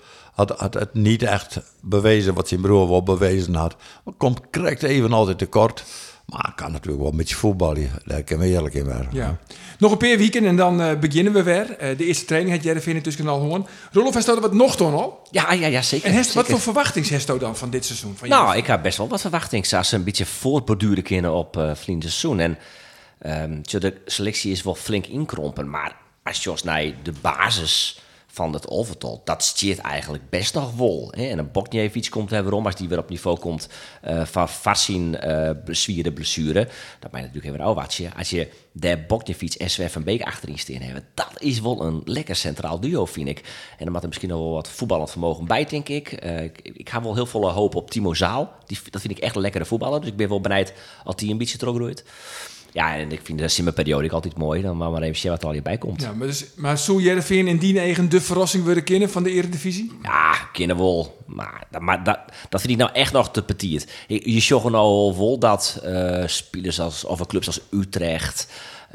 had, had het niet echt bewezen wat zijn broer wel bewezen had. Komt correct even altijd tekort. Maar hij kan natuurlijk wel een beetje voetballen. Daar kunnen we eerlijk in werden. Ja. Nog een paar weken en dan eh, beginnen we weer. Eh, de eerste training had Jereveen intussen al hoorn. Rolof, heeft er wat nog dan al? Ja, ja, ja, zeker. En heeft, wat voor verwachtings dan van dit seizoen? Van Nou, ik heb best wel wat verwachting. Als ze een beetje voortborduren kunnen op uh, seizoen. En ehm, de selectie is wel flink inkrompen. Maar als je ons naar de basis van het overtal, dat stiert eigenlijk best nog wel. Hè? En een Boknievic komt weer om, als die weer op niveau komt eh, van Farsin uh, zwierde blessure. Dat mij natuurlijk even ouwatje. Als je de Boknievic en Sven van Beek achterin staan hebben, dat is wel een lekker centraal duo, vind ik. En dan moet er misschien nog wel wat voetballend vermogen bij, denk ik. Uh, ik, ik heb wel heel veel hoop op Timo Zaal. Die, dat vind ik echt een lekkere voetballer. Dus ik ben wel benijd als die een beetje teruggroeit. Ja, en ik vind de simmerperiode altijd mooi. Dan maar, maar even zien wat er al hierbij komt. Ja, maar, dus, maar zou Jereveen in die eigen de verrassing worden kennen van de Eredivisie? Ja, kennen wel. Maar, maar dat, dat vind ik nou echt nog te petit. Je, je zag nou wel dat uh, spelers als, of clubs als Utrecht...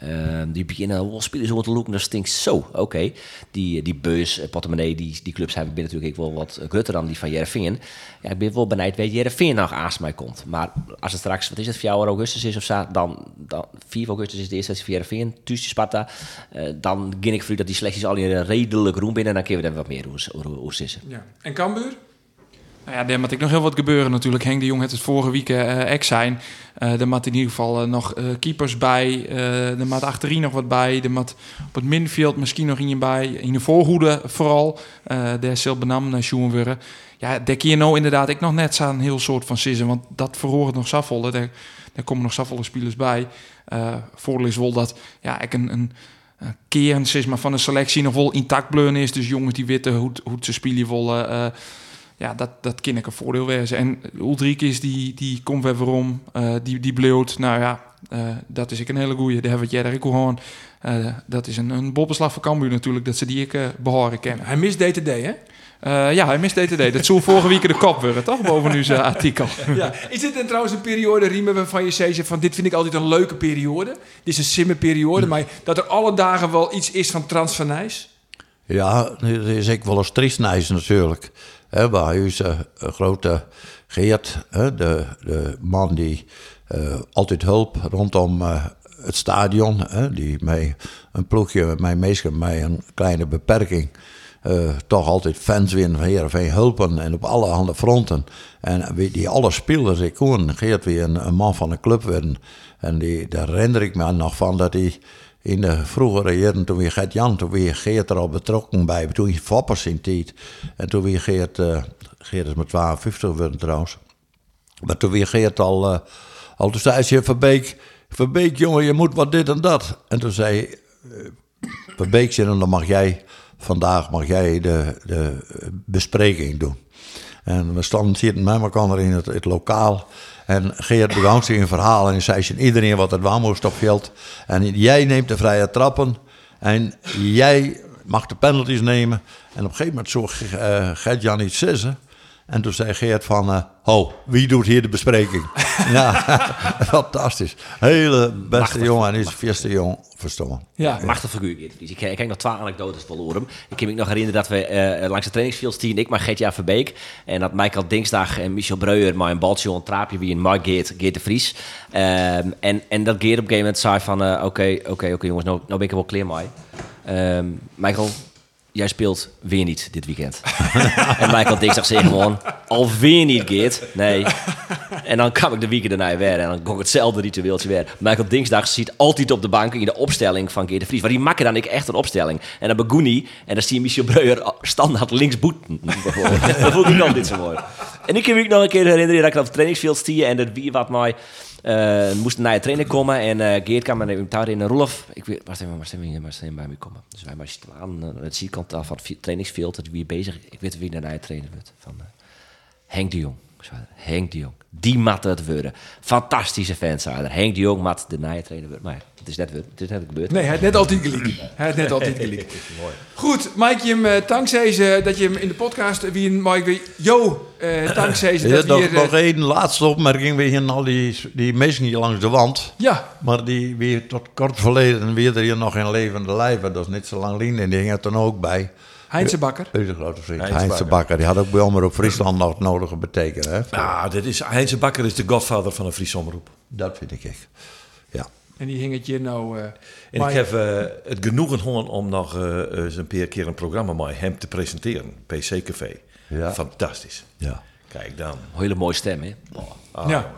Uh, die beginnen wel spelers om te lopen, dat stinkt zo. Oké, die, die beus, portemonnee, die, die clubs hebben binnen natuurlijk wel wat groter dan die van Jereveen. Ja, ik ben wel benijd weet Jereveen nog aas mij komt. Maar als het straks, wat is het, 4 augustus is of zo, dan, dan 4 augustus is de eerste wedstrijd van Jereveen, thuis Sparta. Uh, dan ging ik voor dat die selecties al in redelijk roem binnen en dan kunnen we er wat meer hoe, hoe, hoe zitten. Ja. En Cambuur? Nou ja, daar moet ik nog heel wat gebeuren natuurlijk. Henk de Jong heeft het vorige week uh, ex zijn. Uh, er moet in ieder geval nog keepers bij. er moet achterin nog wat bij. Er moet op het middenveld misschien nog in bij. In de voorhoede vooral. daar zal benam naar. Ja, daar kun nou inderdaad ik nog net zo'n heel soort van sissen. Want dat verhoort nog zoveel. Daar, daar komen nog zoveel spelers bij. voordeel is wel dat ja, ik een... een kern zeg maar, van de selectie nog wel intact bleun is. Dus jongens die weten hoe, hoe ze spelen willen ja, dat, dat kan ik een voordeel wezen. En Ulrike die, die komt weer waarom, uh, die, die bleut. Nou ja, uh, dat is ik een hele goeie. Daar hebben we het jij gewoon. Uh, dat is een, een bobbeslag van Cambuur natuurlijk, dat ze die ik behoren kennen. Hij mist DTD, hè? ja, hij mist DTD. dat zou vorige week de kop worden, toch? Boven nu zijn artikel. ja. Is dit dan trouwens een periode, Riemen, waarvan je zegt van dit vind ik altijd een leuke periode? Dit is een simme periode, hm. maar dat er alle dagen wel iets is van transfernijs? Ja, dat is ik wel eens triestnijs natuurlijk. He, bij ons uh, grote Geert, he, de, de man die uh, altijd hulp rondom uh, het stadion, he, die mij een ploegje, mijn meester, mij een kleine beperking, toch altijd fans winnen van Heerenveen hulpen en op alle handen fronten. En die alle spelers, ik kon Geert weer een, een, man van de club werden. En die, daar herinner ik me nog van dat hij in de vroegere jaren, toen weer Gert Jan, toen weer Geert er al betrokken bij, toen je Foppers in tijd. En toen weer Geert, uh, Geert is met 52 geworden trouwens. Maar toen weer Geert al, uh, al toen zei ze, Verbeek, Verbeek jongen, je moet wat dit en dat. En toen zei uh, Verbeek, dan mag jij vandaag mag jij de, de bespreking doen. En we stonden zitten met elkaar in het, het lokaal. En Geert begon een verhaal en hij zei iedereen wat het waar moest. En jij neemt de vrije trappen en jij mag de penalties nemen. En op een gegeven moment zo uh, Gert-Jan iets zeggen. En toen zei Geert van, eh ho, wie doet hier de bespreking? ja, fantastisch. Hele beste jongen en is de eerste jong verstaan. Ja. Machtig figuur. Geert Vries. Ik, ik heb nog twee anekdotes verloren. hem. Ik kan me nog herinneren dat we eh, langs de trainingsfield stien, ik maar Geert-Jan Verbeek. En dat Michael Dingsdag en Michel Breuer maar een baltje een traapje wie een Mark Geert, Geert de Vries. Ehm, en, en dat Geert op een gegeven moment zei van, eh, oké, oké, oké jongens, nou, nou ben ik er wel klaar mee. Ehm, Michael, jij speelt weer niet dit weekend. en Michael Dinsdag zei gewoon, alweer niet, Geert. Nee. En dan kwam ik de weekend daarna weer en dan kon ik hetzelfde ritueeltje weer. Michael Dinsdag ziet altijd op de bank in de opstelling van Geert de Vries. Maar die makken dan ik echt een opstelling. En dan begon hij en dan zie je Michel Breuer standaard links boeten. bijvoorbeeld. dat vond ik nog niet zo mooi. En ik kan me nog een keer herinneren dat ik op het trainingsveld stier en dat wie wat mij... Uh, moest naar je trainer komen en uh, Geert kwam en daar in Rolf. Ik weet, waar zijn we, waar zijn we, bij me komen? Dus wij maar aan uh, het zijkant van het trainingsveld, dat wie bezig. Ik weet wie naar je trainer wordt. Van uh, Henk de Jong. Henk de Jong. Die mat het worden. Fantastische fans zijn er. Henk de Jong mat de nieuwe trainer worden. Maar het is net, het is net gebeurd. Nee, hij heeft net altijd gelijk. Hij heeft net altijd gelijk. Goed, Mike, je hem, dankzij ze dat je hem in de podcast wie een Mike weer. Jo, uh, dankzij ze Ja, dat nog, weer. nog één laatste opmerking. We hier al die, die mensen hier langs de wand. ja, Maar die weer tot kort verleden weer er hier nog in levende lijven. Dat is niet zo lang geleden. En die hing er dan ook bij. Heinze Bakker. Deze grote vriend, Heinz Heinz, de Bakker. Bakker. Die had ook bij Omroep Friesland nog het nodige betekenen. Hè? Ah, dit is, Heinze Bakker is de godvader van een Friese omroep. Dat vind ik echt. Ja. En die hing het je nou. eh En ik heb eh, het genoegen gehad om nog eh, eens een paar keer een programma met hem te presenteren. PC Café. Ja. Fantastisch. ja. Kijk dan. Hele mooie stem, hè? Ah, Ja.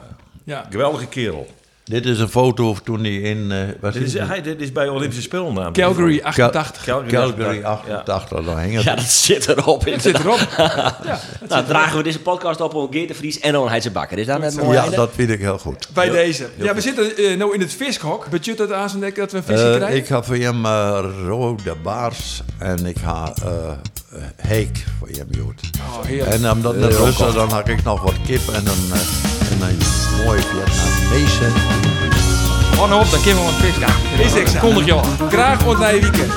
Ja. Geweldige kerel. Dit is een foto of toen hij in... eh wat Dit is, hij, dit is bij Olympische Spelen namelijk. Calgary 88. Calgary, Calgary 88, 88, daar hing het. Ja, dat zit erop. Het zit erop. Nou, dragen we deze podcast op op Geert de Vries en Heidse Bakker. Is dat net mooi? Ja, einde? dat vind ik heel goed. Bij deze. Ja, we zitten eh nou in het vischhok. Budget het aan dat we een visje Eh, krijgen? ik ga voor hem rode baars en ik ga heek voor hem jood. Oh, heerlijk. En omdat het net Russen, dan had ik nog wat kip en een, eh, en een mooie Vietnamese. Oh, nou op, dan kunnen we wat vis. Ja, Is ik kondig je al. Graag ontnij weekend.